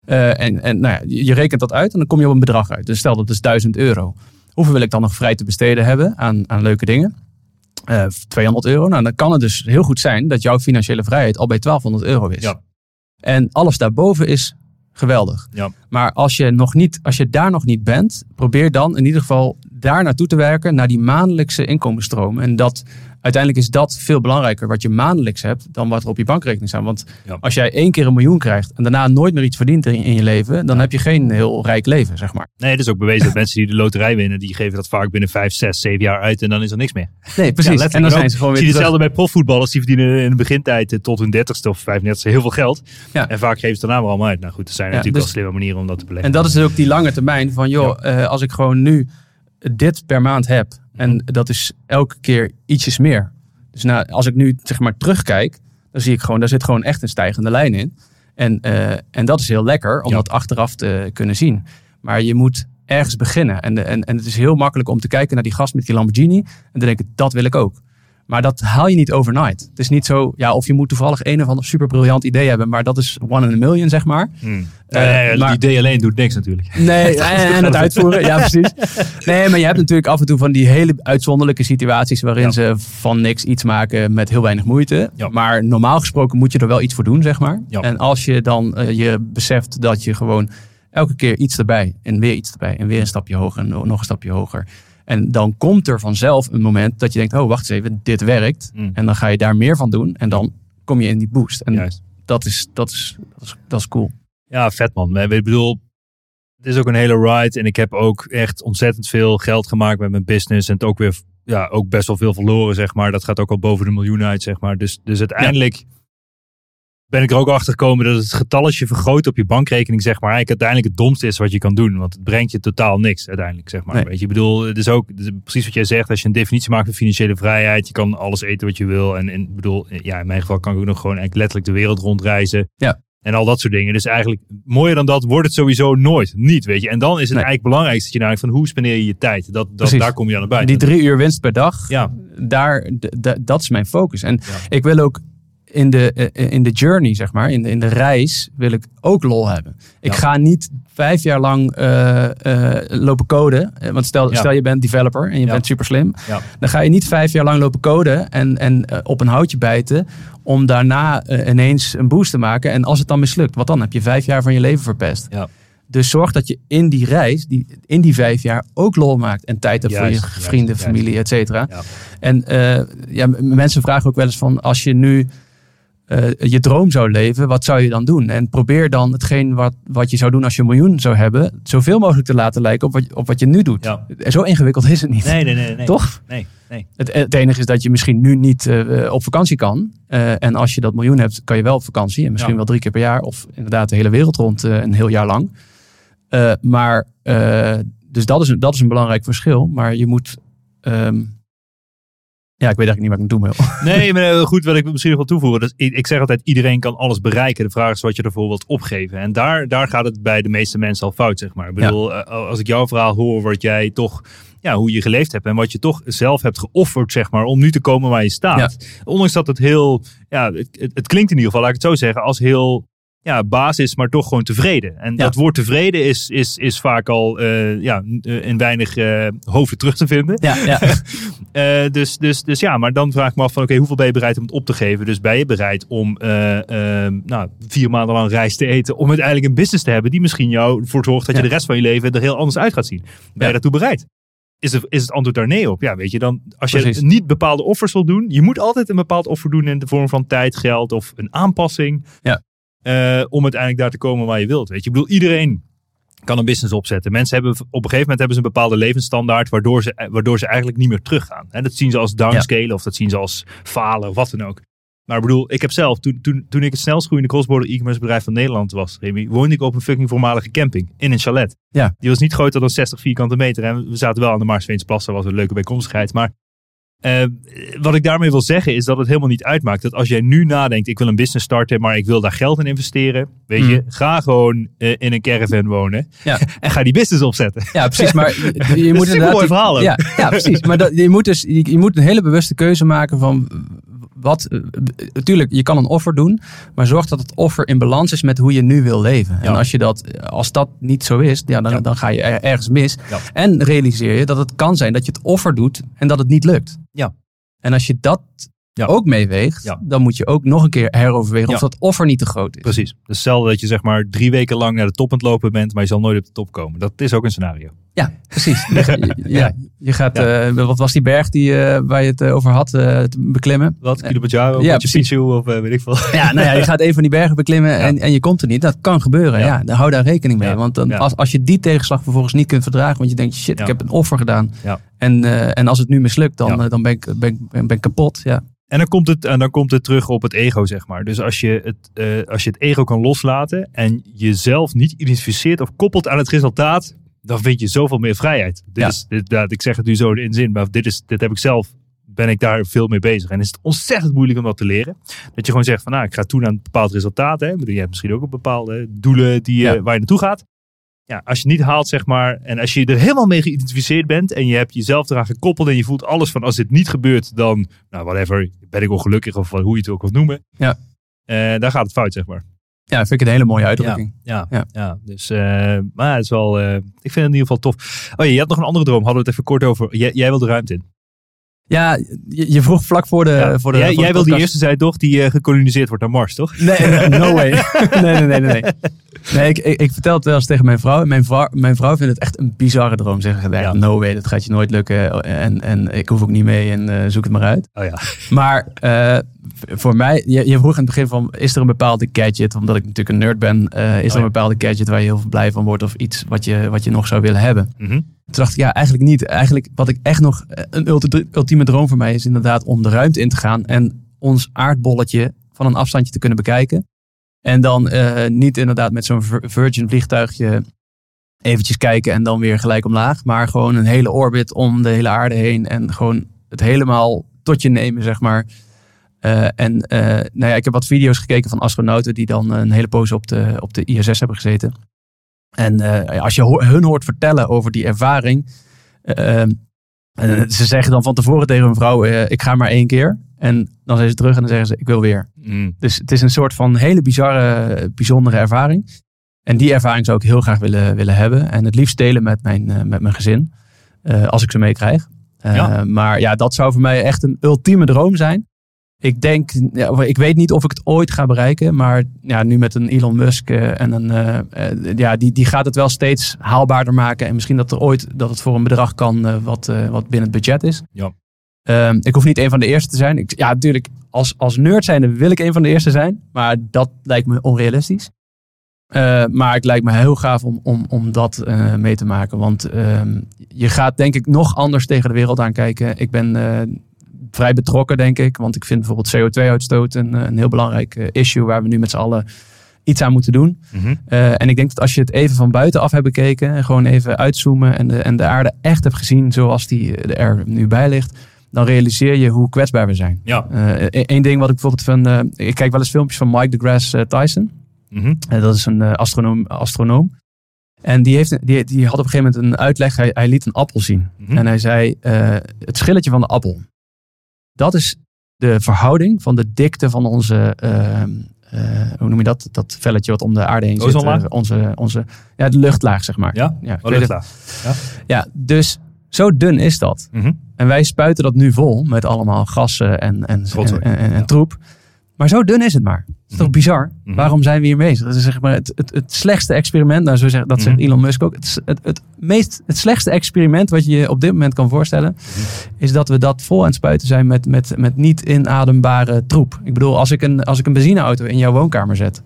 Eh, en en nou ja, je rekent dat uit en dan kom je op een bedrag uit. Dus stel dat is 1000 euro. Hoeveel wil ik dan nog vrij te besteden hebben aan, aan leuke dingen? Eh 200 euro. Nou, dan kan het dus heel goed zijn dat jouw financiële vrijheid al bij 1200 euro is. Ja. En alles daarboven is geweldig. Ja. Maar als je, nog niet, als je daar nog niet bent, probeer dan in ieder geval daar naartoe te werken, naar die maandelijkse inkomensstroom. En dat, uiteindelijk is dat veel belangrijker wat je maandelijks hebt dan wat er op je bankrekening staat. Want Ja. als jij één keer een miljoen krijgt en daarna nooit meer iets verdient in, in je leven, dan heb je geen heel rijk leven, zeg maar. Nee, het is ook bewezen dat <laughs> mensen die de loterij winnen, die geven dat vaak binnen 5, 6, 7 jaar uit en dan is er niks meer. Nee, precies. Ja, en dan zijn ze gewoon weer zie terug. hetzelfde bij profvoetballers. Die verdienen in de begintijd eh, tot hun 30ste of 35ste heel veel geld. En vaak geven ze daarna maar allemaal uit. Nou goed, er zijn natuurlijk dus- wel slimme manieren om dat te beleggen. En dat is dus ook die lange termijn van, joh, eh, als ik gewoon nu dit per maand heb en dat is elke keer ietsjes meer. Dus nou, als ik nu zeg maar terugkijk, dan zie ik gewoon, daar zit gewoon echt een stijgende lijn in. En, eh, en dat is heel lekker om Ja. dat achteraf te kunnen zien. Maar je moet ergens beginnen. En, en, en het is heel makkelijk om te kijken naar die gast met die Lamborghini en te denken, dat wil ik ook. Maar dat haal je niet overnight. Het is niet zo, ja, of je moet toevallig een of ander super briljant idee hebben, maar dat is one in a million, zeg maar. Hmm. Eh, ja, maar- Het idee alleen doet niks natuurlijk. Nee, <laughs> en, en het uitvoeren, ja precies. Nee, maar je hebt natuurlijk af en toe van die hele uitzonderlijke situaties waarin Ja. ze van niks iets maken met heel weinig moeite. Ja. Maar normaal gesproken moet je er wel iets voor doen, zeg maar. Ja. En als je dan eh, je beseft dat je gewoon elke keer iets erbij en weer iets erbij en weer een stapje hoger en nog een stapje hoger. En dan komt er vanzelf een moment dat je denkt, oh wacht eens even, dit werkt. Mm. En dan ga je daar meer van doen en dan kom je in die boost. En Juist. dat is, dat, is, dat, is, dat is cool. Ja, vet man. Ik bedoel, het is ook een hele ride. En ik heb ook echt ontzettend veel geld gemaakt met mijn business. En het ook weer, ja, ook best wel veel verloren, zeg maar. Dat gaat ook al boven de miljoen uit, zeg maar. Dus, dus uiteindelijk ben ik er ook achter gekomen dat het getalletje vergroot op je bankrekening, zeg maar, eigenlijk uiteindelijk het domste is wat je kan doen. Want het brengt je totaal niks uiteindelijk, zeg maar. Nee. Weet je, ik bedoel, het is ook het is precies wat jij zegt. Als je een definitie maakt van financiële vrijheid, je kan alles eten wat je wil. En, en ik bedoel, ja, in mijn geval kan ik ook nog gewoon eigenlijk letterlijk de wereld rondreizen. Ja. En al dat soort dingen. Dus eigenlijk, mooier dan dat wordt het sowieso nooit. Niet, weet je. En dan is het Nee. eigenlijk belangrijk dat je naar van hoe spendeer je je tijd. Dat, dat, Precies. daar kom je aan buiten. Die drie uur winst per dag, Ja, daar, dat is mijn focus. En Ja. ik wil ook in de, eh, in de journey, zeg maar, in de, in de reis, wil ik ook lol hebben. Ik Ja. ga niet vijf jaar lang eh, eh, lopen coden. Eh, Want stel, Ja. stel je bent developer en je Ja. bent super slim. Dan ga je niet vijf jaar lang lopen coden en, en eh, op een houtje bijten. Om daarna eh, ineens een boost te maken. En als het dan mislukt, wat dan? Heb je vijf jaar van je leven verpest. Ja. Dus zorg dat je in die reis, die, in die vijf jaar, ook lol maakt. En tijd hebt Juist, voor je vrienden, juist. familie, et cetera. Ja. En eh, ja, mensen vragen ook wel eens van, als je nu eh, je droom zou leven, wat zou je dan doen? En probeer dan hetgeen wat, wat je zou doen als je een miljoen zou hebben, zoveel mogelijk te laten lijken op wat, op wat je nu doet. Ja. Zo ingewikkeld is het niet. Nee, nee, nee. nee. Toch? Nee, nee. Het, het enige is dat je misschien nu niet eh, op vakantie kan. Eh, en als je dat miljoen hebt, kan je wel op vakantie. En misschien Ja. wel drie keer per jaar. Of inderdaad de hele wereld rond een heel jaar lang. Maar, dus dat is, een, dat is een belangrijk verschil. Maar je moet... ehm, ja, ik weet eigenlijk niet wat ik naartoe wil. <laughs> Nee, maar eh, goed, wat ik misschien nog wil toevoegen. Dat ik, ik zeg altijd, iedereen kan alles bereiken. De vraag is wat je ervoor wilt opgeven. En daar, daar gaat het bij de meeste mensen al fout, zeg maar. Ik bedoel, eh, als ik jouw verhaal hoor, wat jij toch... Ja, hoe je geleefd hebt en wat je toch zelf hebt geofferd, zeg maar, om nu te komen waar je staat. Ondanks dat het heel, ja, het, het, het klinkt in ieder geval, laat ik het zo zeggen, als heel ja, basis, maar toch gewoon tevreden. En Ja. dat woord tevreden is, is, is vaak al eh, ja, in weinig eh, hoofden terug te vinden. Ja, ja. <laughs> Eh, dus, dus, dus ja, maar dan vraag ik me af van oké, hoeveel ben je bereid om het op te geven? Dus ben je bereid om eh, eh, nou, vier maanden lang rijst te eten om uiteindelijk een business te hebben die misschien jou ervoor zorgt dat je de rest van je leven er heel anders uit gaat zien? Ben je daartoe bereid? Is het, is het antwoord daar nee op? Ja, weet je, dan als je Precies. niet bepaalde offers wil doen, je moet altijd een bepaald offer doen in de vorm van tijd, geld of een aanpassing. Ja. Eh, om uiteindelijk daar te komen waar je wilt. Weet je, ik bedoel, iedereen kan een business opzetten. Mensen hebben op een gegeven moment hebben ze een bepaalde levensstandaard waardoor ze, waardoor ze eigenlijk niet meer teruggaan. En dat zien ze als downscalen of dat zien ze als falen of wat dan ook. Maar ik bedoel, ik heb zelf, toen, toen, toen ik het snelst groeiende crossborder e-commerce bedrijf van Nederland was, Remy, woonde ik op een fucking voormalige camping in een chalet. Ja. Die was niet groter dan 60 vierkante meter. En we zaten wel aan de Maarsveensplassen, was een leuke bijkomstigheid. Maar eh, wat ik daarmee wil zeggen is dat het helemaal niet uitmaakt. Dat als jij nu nadenkt, ik wil een business starten, maar ik wil daar geld in investeren. Weet je, ga gewoon eh, in een caravan wonen. Ja. <laughs> En ga die business opzetten. Ja, precies. Maar <laughs> je, je moet een inderdaad. mooi die- verhaal. Ja, ja, precies. Maar dat, je, moet dus, je, je moet een hele bewuste keuze maken van. Wat, natuurlijk, je kan een offer doen, maar zorg dat het offer in balans is met hoe je nu wil leven. Ja. En als, je dat, als dat niet zo is, ja, dan, Ja. dan ga je er- ergens mis. Ja. En realiseer je dat het kan zijn dat je het offer doet en dat het niet lukt. Ja. En als je dat Ja. ook meeweegt, Ja. dan moet je ook nog een keer heroverwegen of Ja. dat offer niet te groot is. Precies. Dus stel dat je zeg maar drie weken lang naar de top aan het lopen bent, maar je zal nooit op de top komen. Dat is ook een scenario. Ja, precies. <laughs> Ja, je gaat, eh, wat was die berg die, eh, waar je het eh, over had, te beklimmen? Wat? Kilimanjaro, Ja, Machu of weet ik veel. Ja, nou ja, je gaat een van die bergen beklimmen en, en je komt er niet. Dat kan gebeuren, Ja. Dan hou daar rekening mee. Want dan, als, als je die tegenslag vervolgens niet kunt verdragen, want je denkt, shit, ik heb een offer gedaan. En, eh, en als het nu mislukt, dan, Ja. eh, dan ben, ik, ben, ben, ik kapot. Ja. En dan komt het, en dan komt het terug op het ego, zeg maar. Dus als je het, eh, als je het ego kan loslaten en jezelf niet identificeert of koppelt aan het resultaat, dan vind je zoveel meer vrijheid. Dit Ja. is, dit, dat, ik zeg het nu zo in zin, maar dit, is, dit heb ik zelf, ben ik daar veel mee bezig. En is het ontzettend moeilijk om dat te leren. Dat je gewoon zegt van, nou, ik ga toe aan een bepaald resultaat. Hè. Je hebt misschien ook een bepaalde doelen die, je- Ja. waar je naartoe gaat. Ja, als je het niet haalt, zeg maar, en als je er helemaal mee geïdentificeerd bent en je hebt jezelf eraan gekoppeld en je voelt alles van als dit niet gebeurt, dan, nou, whatever, ben ik ongelukkig of hoe je het ook wilt noemen. Ja. Eh, daar gaat het fout, zeg maar. ja, vind ik een hele mooie uitdrukking. Ja, Ja. ja. dus, eh, maar het is wel, eh, ik vind het in ieder geval tof. Oh ja, je had nog een andere droom, hadden we het even kort over. Jij, jij wil de ruimte in. Ja, je, je vroeg vlak voor de. Ja. Voor de jij voor jij wil die eerste zijn toch, die eh, gekoloniseerd wordt naar Mars, toch? Nee, no way. <laughs> nee, nee, nee, nee. nee. Ik, ik, ik vertel het wel eens tegen mijn vrouw. En mijn vrouw, mijn vrouw vindt het echt een bizarre droom. Zeggen ze, Ja. no way, dat gaat je nooit lukken. En, en ik hoef ook niet mee en eh, zoek het maar uit. Oh ja. Maar eh, voor mij, je, je vroeg in het begin van, is er een bepaalde gadget? Omdat ik natuurlijk een nerd ben, is er ja. een bepaalde gadget waar je heel veel blij van wordt? Of iets wat je, wat je nog zou willen hebben? Mhm. Toen dacht ik, ja, eigenlijk niet. Eigenlijk wat ik echt nog, eh, een ulti- ultieme droom voor mij is inderdaad om de ruimte in te gaan en ons aardbolletje van een afstandje te kunnen bekijken. En dan eh, niet inderdaad met zo'n Vir- Virgin vliegtuigje eventjes kijken en dan weer gelijk omlaag. Maar gewoon een hele orbit om de hele aarde heen en gewoon het helemaal tot je nemen, zeg maar. Eh, en nou ja, ik heb wat video's gekeken van astronauten die dan een hele poos op de, op de ISS hebben gezeten. En eh, als je ho- hun hoort vertellen over die ervaring. eh, eh, ze zeggen dan van tevoren tegen een vrouw: eh, Ik ga maar één keer. En dan zijn ze terug en dan zeggen ze: Ik wil weer. Mm. Dus het is een soort van hele bizarre, bijzondere ervaring. En die ervaring zou ik heel graag willen, willen hebben. En het liefst delen met mijn, met mijn gezin. als ik ze meekrijg. Ja. Maar ja, dat zou voor mij echt een ultieme droom zijn. Ik denk, ja, ik weet niet of ik het ooit ga bereiken. Maar ja, nu met een Elon Musk eh, en een, eh, eh, ja, die, die gaat het wel steeds haalbaarder maken. En misschien dat er ooit dat het voor een bedrag kan wat, wat binnen het budget is. Ja. Ehm, ik hoef niet een van de eerste te zijn. Ik, ja, natuurlijk, als, als nerd zijnde wil ik een van de eerste zijn. Maar dat lijkt me onrealistisch. Maar het lijkt me heel gaaf om, om, om dat mee te maken. Want ehm, je gaat denk ik nog anders tegen de wereld aankijken. Ik ben vrij betrokken, denk ik. Want ik vind bijvoorbeeld CO2-uitstoot een, een heel belangrijk eh, issue... waar we nu met z'n allen iets aan moeten doen. Mhm. Eh, en ik denk dat als je het even van buitenaf hebt bekeken... en gewoon even uitzoomen en de, en de aarde echt hebt gezien... zoals die eh, er nu bij ligt... dan realiseer je hoe kwetsbaar we zijn. Ja. Eén ding wat ik bijvoorbeeld van... eh, ik kijk wel eens filmpjes van Mike deGrasse eh, Tyson... Eh, dat is een eh, astronoom, astronoom. En die, heeft, die, die had op een gegeven moment een uitleg. Hij, hij liet een appel zien. Mhm. En hij zei, eh, het schilletje van de appel. Dat is de verhouding van de dikte van onze, ehm, eh, hoe noem je dat? Dat velletje wat om de aarde heen zit. Eh, onze, onze, ja, de luchtlaag, zeg maar. Ja? ja, Oh, luchtlaag. ja, dus zo dun is dat. Mhm. En wij spuiten dat nu vol met allemaal gassen en, en, en, en, en Ja. troep. Maar zo dun is het maar. Dat is toch Mhm. bizar? Mhm. Waarom zijn we hier bezig? Dat is zeg maar het, het, het slechtste experiment. Nou, zo zegt, dat zegt Mhm. Elon Musk ook. Het, het, het, meest, het slechtste experiment wat je je op dit moment kan voorstellen. Is dat we dat vol aan het spuiten zijn met, met, met niet inadembare troep. Ik bedoel, als ik, een, als ik een benzineauto in jouw woonkamer zet.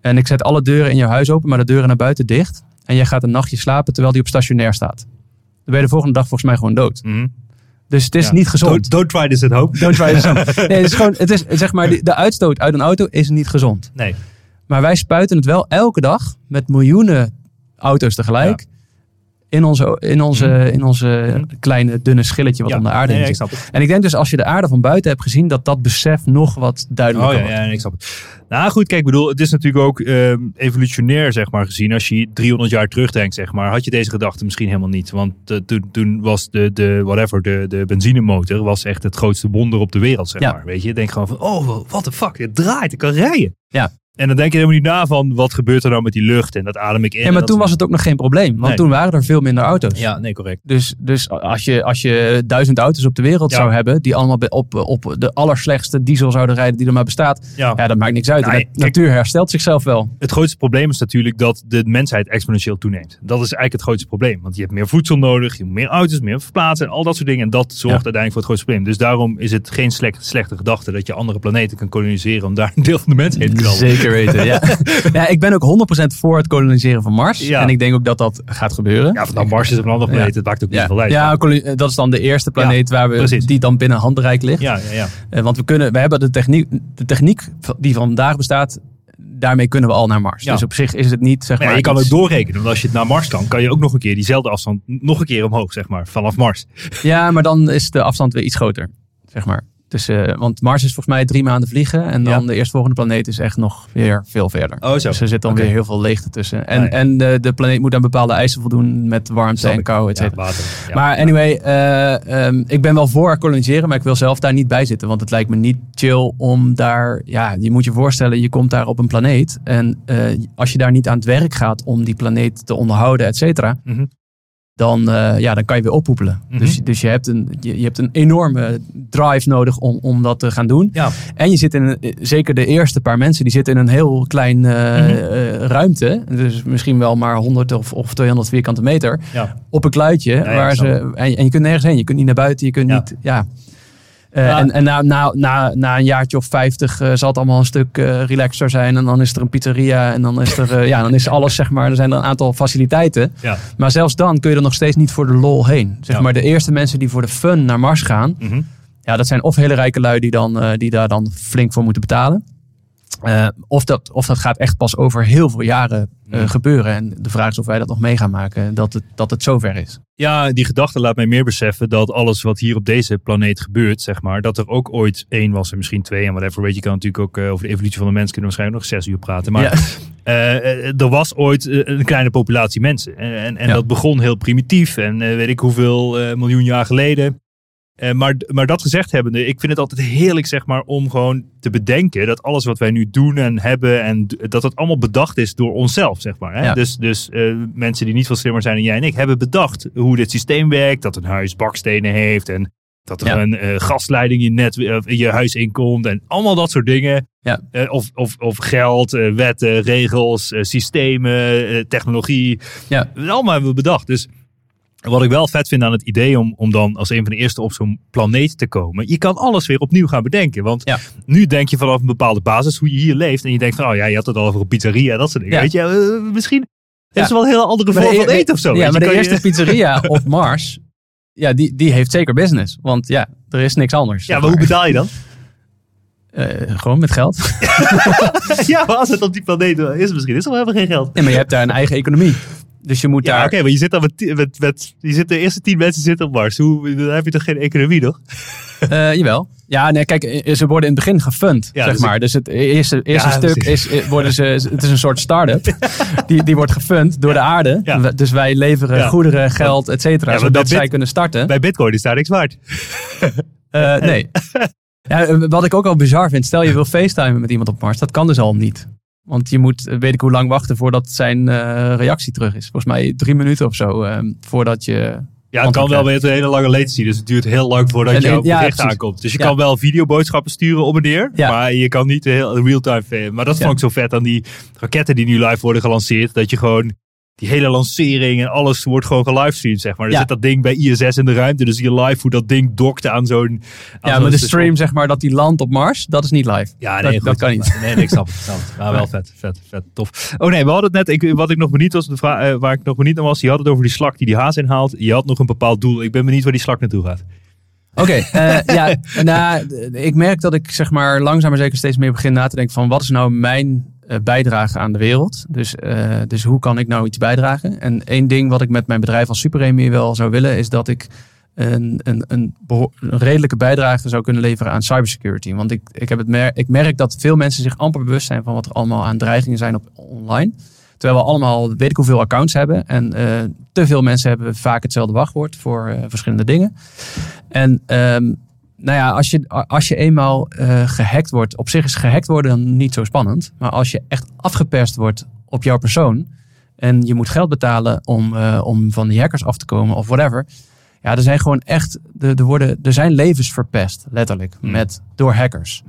En ik zet alle deuren in jouw huis open, maar de deuren naar buiten dicht. En jij gaat een nachtje slapen terwijl die op stationair staat. Dan ben je de volgende dag volgens mij gewoon dood. Dus het is Ja. niet gezond. Don't, don't try this at home. Don't try this at home. <laughs> Nee, het is gewoon, het is, zeg maar, de, de uitstoot uit een auto is niet gezond. Nee. Maar wij spuiten het wel elke dag met miljoenen auto's tegelijk. In onze, in onze, in onze Mhm. kleine dunne schilletje wat Ja. om de aarde nee, zit. En ik denk dus als je de aarde van buiten hebt gezien, dat dat besef nog wat Oh duidelijker ja, wordt. ja, nee, ik snap het. Nou goed, kijk, ik bedoel, het is natuurlijk ook ehm, evolutionair, zeg maar, gezien. Als je 300 jaar terugdenkt, zeg maar, had je deze gedachte misschien helemaal niet. Want eh, toen, toen was de, de, whatever, de, de benzinemotor was echt het grootste wonder op de wereld, zeg Ja. maar. Weet je, denkt gewoon van, oh, what the fuck, het draait, ik kan rijden. Ja. En dan denk je helemaal niet na van, wat gebeurt er nou met die lucht? En dat adem ik in. Ja, en maar dat toen was het ook nog geen probleem. Want Nee. toen waren er veel minder auto's. Ja, nee, correct. Dus, dus als, je, als je duizend auto's op de wereld Ja. zou hebben, die allemaal op, op de allerslechtste diesel zouden rijden die er maar bestaat, Ja. ja, dat maakt niks uit. De nat- kijk- natuur herstelt zichzelf wel. Het grootste probleem is natuurlijk dat de mensheid exponentieel toeneemt. Dat is eigenlijk het grootste probleem. Want je hebt meer voedsel nodig, je moet meer auto's, meer verplaatsen en al dat soort dingen. En dat zorgt Ja. uiteindelijk voor het grootste probleem. Dus daarom is het geen slecht, slechte gedachte dat je andere planeten kan koloniseren om daar een deel van de mensheid te knallen. Zeker weten, ja. <laughs> ja. Ik ben ook 100% voor het koloniseren van Mars. Ja. En ik denk ook dat dat gaat gebeuren. Ja, van nou, Mars is op een andere planeet, het maakt ook niet veel uit. ja, dat is dan de eerste planeet waar we, precies. die dan binnen handbereik ligt. ja, ja, ja. Eh, want we, kunnen, we hebben de techniek, de techniek die vandaag bestaat, daarmee kunnen we al naar Mars. Ja. Dus op zich is het niet, zeg Maar maar... ja, je kan iets- ook doorrekenen. Want als je het naar Mars kan, kan je ook nog een keer diezelfde afstand nog een keer omhoog, zeg maar, vanaf Mars. Ja, maar dan is de afstand weer iets groter, zeg maar. Dus, eh, want Mars is volgens mij drie maanden vliegen. En dan Ja. de eerstvolgende planeet is echt nog weer veel verder. Oh, zo. Dus er zit dan weer heel veel leegte tussen. En, Ah, ja. en de, de planeet moet aan bepaalde eisen voldoen met warmte en kou, et Ja, cetera. water. Ja. Maar anyway, eh, ehm, ik ben wel voor koloniseren, maar ik wil zelf daar niet bij zitten. Want het lijkt me niet chill om daar... Ja, je moet je voorstellen, je komt daar op een planeet. En eh, als je daar niet aan het werk gaat om die planeet te onderhouden, et cetera... Mhm. Dan, eh, ja, dan kan je weer oppoepelen. Mhm. Dus, dus je, hebt een, je, je hebt een enorme drive nodig om, om dat te gaan doen. Ja. En je zit in, een, zeker de eerste paar mensen, die zitten in een heel klein eh, Mhm. eh, ruimte. Dus misschien wel maar 100 of, of 200 vierkante meter Ja. op een kluitje. ja, waar ze, en, en je kunt nergens heen. Je kunt niet naar buiten. Je kunt niet. Ja. Eh, Ja. En, en na, na, na, na een jaartje of 50 eh, zal het allemaal een stuk eh, relaxter zijn. En dan is er een pizzeria. En dan is er, ja, dan is alles, zeg maar. Er zijn er een aantal faciliteiten. Ja. Maar zelfs dan kun je er nog steeds niet voor de lol heen. Zeg Ja. maar de eerste mensen die voor de fun naar Mars gaan. Mhm. Ja, dat zijn of hele rijke lui die, dan, die daar dan flink voor moeten betalen. Eh, of, dat, of dat gaat echt pas over heel veel jaren eh, gebeuren. En de vraag is of wij dat nog mee gaan maken. Dat het, dat het zover is. Ja, die gedachte laat mij meer beseffen dat alles wat hier op deze planeet gebeurt, zeg maar, dat er ook ooit één was en misschien twee en whatever. Weet je, kan natuurlijk ook eh, over de evolutie van de mens kunnen we waarschijnlijk nog zes uur praten. Maar Ja. <laughs> er was ooit een kleine populatie mensen. En, en, en Ja. dat begon heel primitief en weet ik hoeveel miljoen jaar geleden. Eh, maar, maar dat gezegd hebbende, ik vind het altijd heerlijk zeg maar, om gewoon te bedenken dat alles wat wij nu doen en hebben, en dat het allemaal bedacht is door onszelf. Zeg maar, hè? Ja. Dus, dus eh, mensen die niet veel slimmer zijn dan jij en ik, hebben bedacht hoe dit systeem werkt. Dat een huis bakstenen heeft en dat er Ja. een eh, gasleiding in, net, in je huis inkomt en allemaal dat soort dingen. Ja. Of, of, of geld, wetten, regels, systemen, technologie. Ja. Allemaal hebben we bedacht. Dus wat ik wel vet vind aan het idee om, om dan als een van de eerste op zo'n planeet te komen. Je kan alles weer opnieuw gaan bedenken. Want Ja. nu denk je vanaf een bepaalde basis hoe je hier leeft. En je denkt van, oh ja, je had het al over een pizzeria en dat soort dingen. Ja. Weet je, eh, misschien Ja. is er wel een heel andere vorm van eten of zo. Ja, maar de je- eerste pizzeria <laughs> op Mars, ja, die, die heeft zeker business. Want ja, er is niks anders. Ja, maar hoe betaal je dan? <laughs> Eh, gewoon met geld. <laughs> ja, maar als het op die planeet is misschien, is er wel helemaal geen geld. Nee, maar je hebt daar een eigen economie. Dus je moet Ja, daar... oké, maar je zit dan met, met, met, je zit de eerste tien mensen zitten op Mars. Hoe, dan heb je toch geen economie, toch? <laughs> Eh, jawel. Ja, nee, kijk, eh, ze worden in het begin gefund, Ja, zeg dus maar. Dus het eerste, eerste Ja, stuk is, eh, worden ze, <laughs> het is een soort start-up. Die, die wordt gefund door de aarde. Dus wij leveren goederen, geld, et cetera, zodat zij kunnen starten. Bij Bitcoin is daar niks waard. <laughs> Eh, nee. Ja, eh, wat ik ook al bizar vind, stel je wil facetimen met iemand op Mars, dat kan dus al niet. Want je moet, eh, weet ik hoe lang wachten voordat zijn eh, reactie terug is. Volgens mij drie minuten of zo, eh, voordat je... Ja, het kan wel met een hele lange latency. Dus het duurt heel lang voordat En- jouw ja, bericht aankomt. Dus je Ja. kan wel videoboodschappen sturen op en neer. Maar je kan niet heel real-time filmen. Maar dat vond ik zo vet aan die raketten die nu live worden gelanceerd. Dat je gewoon die hele lancering en alles wordt gewoon gelivestreamd, zeg maar. Er Ja. zit dat ding bij ISS in de ruimte. Dus je live hoe dat ding dokt aan zo'n... aan Ja, maar de stream, zeg maar, dat die landt op Mars, dat is niet live. Ja, nee, dat, kan niet. Nee, nee, ik snap het. ik snap het. Maar wel vet, vet, vet, tof. Oh nee, we hadden het net, ik, wat ik nog benieuwd was, de vraag, eh, waar ik nog benieuwd naar was, je had het over die slak die die haas inhaalt. Je had nog een bepaald doel. Ik ben benieuwd waar die slak naartoe gaat. Oké, eh, ja, <laughs> nou, ik merk dat ik zeg maar langzaam maar zeker steeds meer begin na te denken van wat is nou mijn eh, bijdrage aan de wereld? Dus, eh, dus hoe kan ik nou iets bijdragen? En één ding wat ik met mijn bedrijf als Superemie wel zou willen is dat ik een, een, een, redelijke bijdrage zou kunnen leveren aan cybersecurity. Want ik, ik, heb het ik merk dat veel mensen zich amper bewust zijn van wat er allemaal aan dreigingen zijn op online. Terwijl we allemaal weet ik hoeveel accounts hebben. En eh, te veel mensen hebben vaak hetzelfde wachtwoord voor verschillende dingen. En ehm, nou ja, als je, als je eenmaal eh, gehackt wordt, op zich is gehackt worden dan niet zo spannend. Maar als je echt afgeperst wordt op jouw persoon en je moet geld betalen om, eh, om van die hackers af te komen of whatever. Ja, er zijn gewoon echt, er, worden, er zijn levens verpest, letterlijk, Hmm. met, door hackers.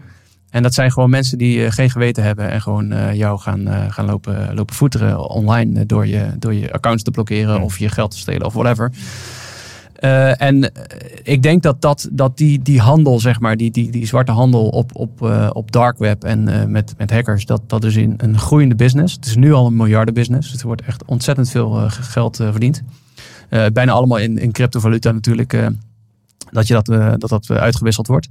En dat zijn gewoon mensen die eh, geen geweten hebben en gewoon jou gaan, gaan lopen, lopen voeteren online door, je, door je accounts te blokkeren Hmm. of je geld te stelen of whatever. Eh, en eh, ik denk dat, dat, dat die, die handel, zeg maar, die, die, die zwarte handel op, op, eh, op dark web en met, met hackers, dat, dat is in een groeiende business. Het is nu al een miljardenbusiness. Dus er wordt echt ontzettend veel geld verdiend. Bijna allemaal in, in cryptovaluta natuurlijk, dat, je dat, dat dat uitgewisseld wordt.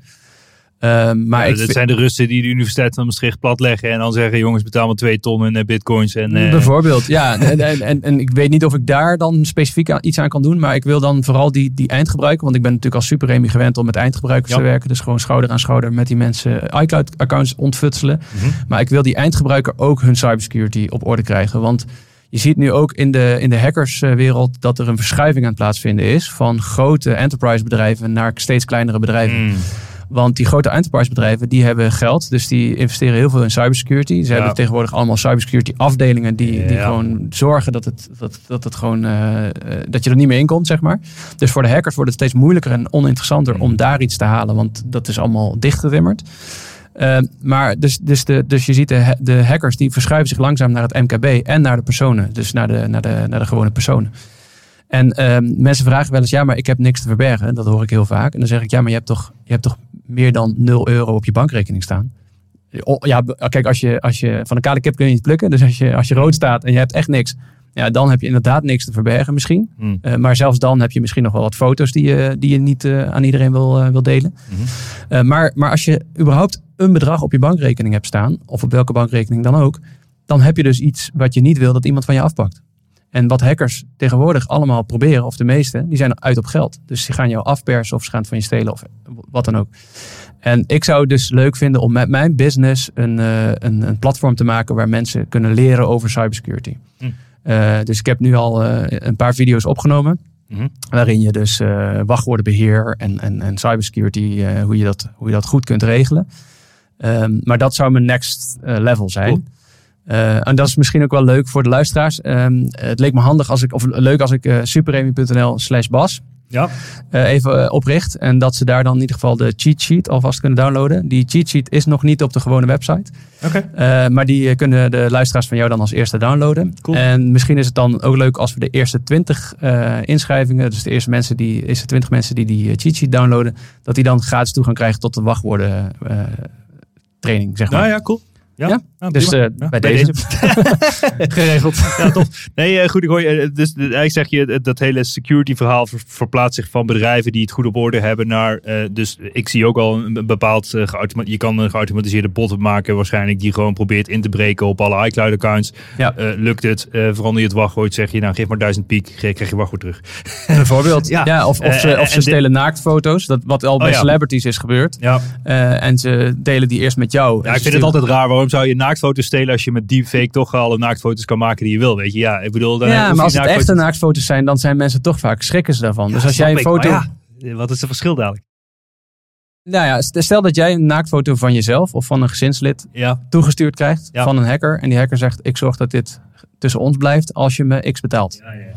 Eh, maar ik dat vind- zijn de Russen die de Universiteit van Maastricht platleggen en dan zeggen, jongens, betaal maar twee ton in eh, bitcoins. En, eh, Bijvoorbeeld, ja. En, en, en, en ik weet niet of ik daar dan specifiek aan- iets aan kan doen. Maar ik wil dan vooral die, die eindgebruiker. Want ik ben natuurlijk als superremie gewend om met eindgebruikers Ja. te werken. Dus gewoon schouder aan schouder met die mensen iCloud-accounts ontfutselen. Mhm. Maar ik wil die eindgebruiker ook hun cybersecurity op orde krijgen. Want je ziet nu ook in de, in de hackerswereld dat er een verschuiving aan het plaatsvinden is. Van grote enterprise bedrijven naar steeds kleinere bedrijven. mm, Want die grote enterprise bedrijven die hebben geld. Dus die investeren heel veel in cybersecurity. Ze Ja. hebben tegenwoordig allemaal cybersecurity afdelingen die, die Ja. gewoon zorgen dat het, dat, dat het gewoon eh, eh, dat je er niet meer in komt, zeg maar. Dus voor de hackers wordt het steeds moeilijker en oninteressanter Mm. om daar iets te halen. Want dat is allemaal dichtgetimmerd. Eh, maar dus, dus, de, dus je ziet de, de hackers die verschuiven zich langzaam naar het MKB en naar de personen. Dus naar de, naar de, naar de gewone personen. En ehm, mensen vragen wel eens, ja, maar ik heb niks te verbergen. Dat hoor ik heel vaak. En dan zeg ik, ja, maar je hebt toch, je hebt toch meer dan 0 euro op je bankrekening staan? Oh, ja, kijk, als je, als je van een kale kip kun je niet plukken. Dus als je, als je rood staat en je hebt echt niks, ja, dan heb je inderdaad niks te verbergen misschien. mm. Eh, maar zelfs dan heb je misschien nog wel wat foto's die je, die je niet eh, aan iedereen wil, eh, wil delen. Eh, maar, maar als je überhaupt een bedrag op je bankrekening hebt staan, of op welke bankrekening dan ook, dan heb je dus iets wat je niet wil dat iemand van je afpakt. En wat hackers tegenwoordig allemaal proberen, of de meeste, die zijn uit op geld. Dus ze gaan jou afpersen of ze gaan het van je stelen of wat dan ook. En ik zou het dus leuk vinden om met mijn business een, eh, een, een platform te maken waar mensen kunnen leren over cybersecurity. Hm. Eh, dus ik heb nu al eh, een paar video's opgenomen. Mhm. Waarin je dus eh, wachtwoordenbeheer en, en, en cybersecurity, hoe, je dat, hoe je dat goed kunt regelen. Ehm, maar dat zou mijn next level zijn. Cool. Eh, en dat is misschien ook wel leuk voor de luisteraars. Ehm, het leek me handig als ik, of leuk als ik eh superremy.nl slash bas. Ja. eh, even opricht. En dat ze daar dan in ieder geval de cheat sheet alvast kunnen downloaden. Die cheat sheet is nog niet op de gewone website. Oké. Maar die kunnen de luisteraars van jou dan als eerste downloaden. Cool. En misschien is het dan ook leuk als we de eerste 20 eh, inschrijvingen, dus de eerste mensen die, eerste 20 mensen die die cheat sheet downloaden, dat die dan gratis toegang krijgen tot de wachtwoorden training, zeg maar. Nou ja, cool. Ja, Ja, nou, dus eh, Ja, bij, deze. <laughs> Geregeld. Ja, tof. Nee, eh, goed, ik hoor je. eh, Dus eigenlijk zeg je, dat hele security verhaal ver- verplaatst zich van bedrijven die het goed op orde hebben naar... dus ik zie ook al een bepaald... je kan een geautomatiseerde bot maken waarschijnlijk die gewoon probeert in te breken op alle iCloud-accounts. Ja. Eh, lukt het, verander je het wachtwoord, zeg je nou geef maar duizend piek, krijg je wachtwoord terug. <laughs> Bijvoorbeeld. Ja. Ja. of, of ze, of ze dit- stelen naaktfoto's, dat, wat al bij ja. celebrities is gebeurd. Ja, en ze delen die eerst met jou. ja ik vind het altijd raar. Waarom zou je naaktfoto's stelen als je met deepfake toch alle naaktfoto's kan maken die je wil, weet je? Ja, ik bedoel... Dan Ja, maar als het naaktfoto's- echte naaktfoto's zijn, dan zijn mensen toch vaak schrikken ze daarvan. dus als jij een foto. ja, wat is het verschil dadelijk? Nou ja, st- stel dat jij een naaktfoto van jezelf of van een gezinslid Ja, toegestuurd krijgt Ja. van een hacker. En die hacker zegt: Ik zorg dat dit tussen ons blijft als je me X betaalt. ja, ja. ja.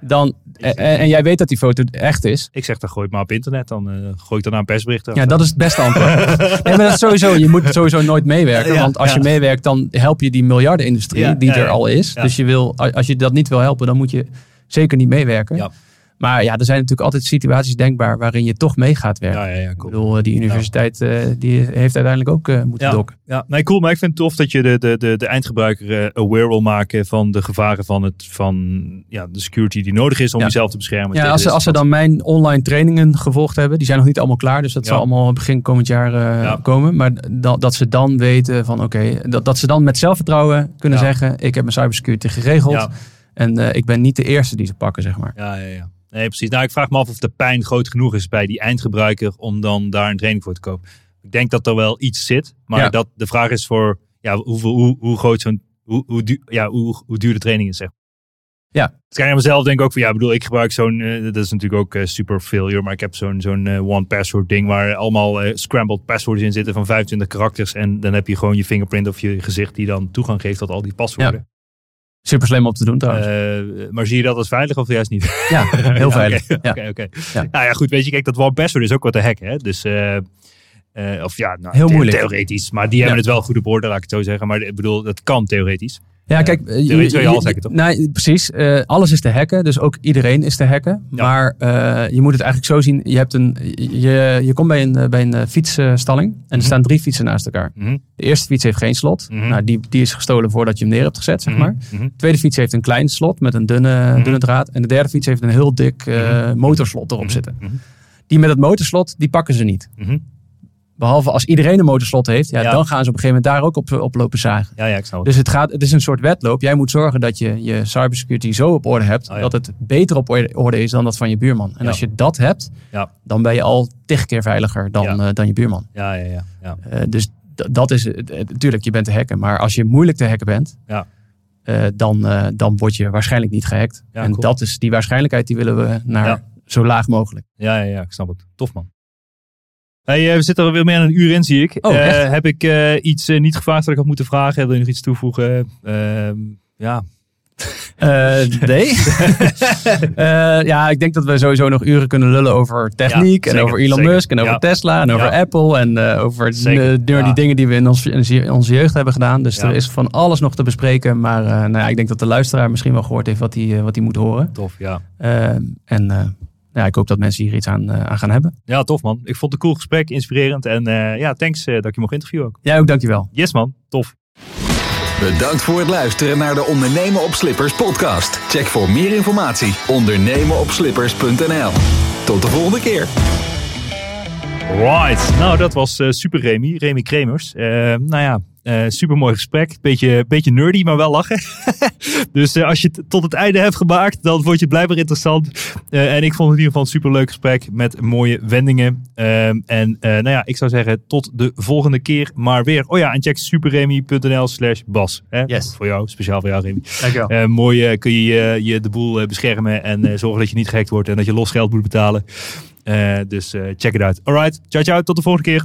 Dan, en, en jij weet dat die foto echt is. Ik zeg, dan gooi het maar op internet. Dan eh, gooi ik daarna een persbericht. Ja, dat is het beste antwoord. <laughs> nee, maar dat sowieso, je moet sowieso nooit meewerken. Ja, want als ja. je meewerkt, dan help je die miljardenindustrie Ja, die er al is. Dus je wil, als je dat niet wil helpen, dan moet je zeker niet meewerken. Ja. Maar ja, er zijn natuurlijk altijd situaties denkbaar waarin je toch mee gaat werken. Ja, ja, ja, Ik cool. bedoel, eh, die universiteit eh, die heeft uiteindelijk ook eh, moeten dokken. Ja, nee, cool. Maar ik vind het tof dat je de, de, de, de eindgebruiker aware wil maken van de gevaren van, het, van ja, de security die nodig is om jezelf te beschermen. Ja, als ze, als ze dan mijn online trainingen gevolgd hebben, die zijn nog niet allemaal klaar, dus dat zal allemaal begin komend jaar Ja. komen. Maar dat, dat ze dan weten van oké, dat, dat ze dan met zelfvertrouwen kunnen zeggen, ik heb mijn cybersecurity geregeld en ik ben niet de eerste die ze pakken, zeg maar. ja, ja, ja. Nee, precies. Nou, ik vraag me af of de pijn groot genoeg is bij die eindgebruiker om dan daar een training voor te kopen. Ik denk dat er wel iets zit, maar Ja. dat, de vraag is voor ja, hoeveel, hoe, hoe groot zo'n, hoe, hoe, duur, ja, hoe, hoe duur de training is. Zeg. Ja. Dus kijk, aan mezelf denk ik ook van, ja, bedoel, ik gebruik zo'n, eh, dat is natuurlijk ook eh, super failure, maar ik heb zo'n zo'n eh, one password ding waar allemaal scrambled passwords in zitten van 25 karakters en dan heb je gewoon je fingerprint of je gezicht die dan toegang geeft tot al die paswoorden. Super slim om te doen trouwens. Eh, maar zie je dat als veilig of juist niet? ja, <laughs> heel veilig. Oké, Ja. oké. Ja. Nou ja, goed, weet je, kijk, dat one password is ook wat te hacken, hè? Dus, eh, eh, of ja, nou, Heel moeilijk. Theoretisch, maar die hebben het wel goed op orde, laat ik het zo zeggen. Maar ik bedoel, dat kan theoretisch. Ja, kijk, eh, theoretisch wil je alles hacken, toch? Nee, precies. Eh, alles is te hacken, dus ook iedereen is te hacken. Ja. Maar eh, je moet het eigenlijk zo zien. Je, hebt een, je, je komt bij een, eh, bij een eh, fietsstalling en er Mhm. staan drie fietsen naast elkaar. Mhm, De eerste fiets heeft geen slot. Mhm. Nou, die, die is gestolen voordat je hem neer hebt gezet, zeg maar. De tweede fiets heeft een klein slot met een dunne, dunne draad. En de derde fiets heeft een heel dik eh, motorslot erop zitten. Die met het motorslot, die pakken ze niet. Behalve als iedereen een motorslot heeft, ja, Ja. dan gaan ze op een gegeven moment daar ook op, op lopen zagen. Ja, ja, ik snap het. Dus het, gaat, het is een soort wedloop. Jij moet zorgen dat je je cybersecurity zo op orde hebt. Oh ja. Dat het beter op orde is dan dat van je buurman. En als je dat hebt, Ja. dan ben je al tig keer veiliger dan, eh, dan je buurman. Ja, ja, ja. ja. Eh, dus dat is, het. Eh, natuurlijk, je bent te hacken. Maar als je moeilijk te hacken bent, Ja. dan, dan word je waarschijnlijk niet gehackt. Ja, en cool. dat is die waarschijnlijkheid, die willen we naar zo laag mogelijk. Ja, ja, ja, ik snap het. Tof, man. Hey, eh, we zitten er weer meer dan een uur in, zie ik. Oh, Eh, heb ik eh, iets niet gevraagd dat ik had moeten vragen? Wil je nog iets toevoegen? Ehm, ja. <laughs> Nee. <laughs> Ja, ik denk dat we sowieso nog uren kunnen lullen over techniek. Ja, en over Elon zeker. Musk. En over Ja. Tesla. En over Ja. Apple. En over Zeker, de nerdy dingen die we in, ons, in onze jeugd hebben gedaan. Dus er is van alles nog te bespreken. Maar nou ja, ik denk dat de luisteraar misschien wel gehoord heeft wat hij wat moet horen. Tof, ja. Eh, en ja, ik hoop dat mensen hier iets aan, eh, aan gaan hebben. Ja, tof, man. Ik vond het een cool gesprek, inspirerend. En eh, ja, thanks eh, dat ik je mocht interviewen ook. Jij ook, dankjewel. Yes, man. Tof. Bedankt voor het luisteren naar de Ondernemen op Slippers podcast. Check voor meer informatie ondernemenopslippers.nl. Tot de volgende keer. Right. Nou, dat was eh, super Remy. Remy Kremers. Nou ja, eh super mooi gesprek. Beetje, beetje nerdy, maar wel lachen. <laughs> dus eh, als je het tot het einde hebt gemaakt, dan vond je het blijkbaar interessant. Eh, en ik vond het in ieder geval een super leuk gesprek met mooie wendingen. Ehm, en nou ja, ik zou zeggen tot de volgende keer maar weer. Oh ja, en check superremy.nl slash bas. Hè? Yes. Voor jou, speciaal voor jou Remy. Dankjewel. Mooi kun je je- je de boel beschermen en zorgen dat je niet gehackt wordt en dat je los geld moet betalen. Dus check het uit. Alright, ciao ciao, tot de volgende keer.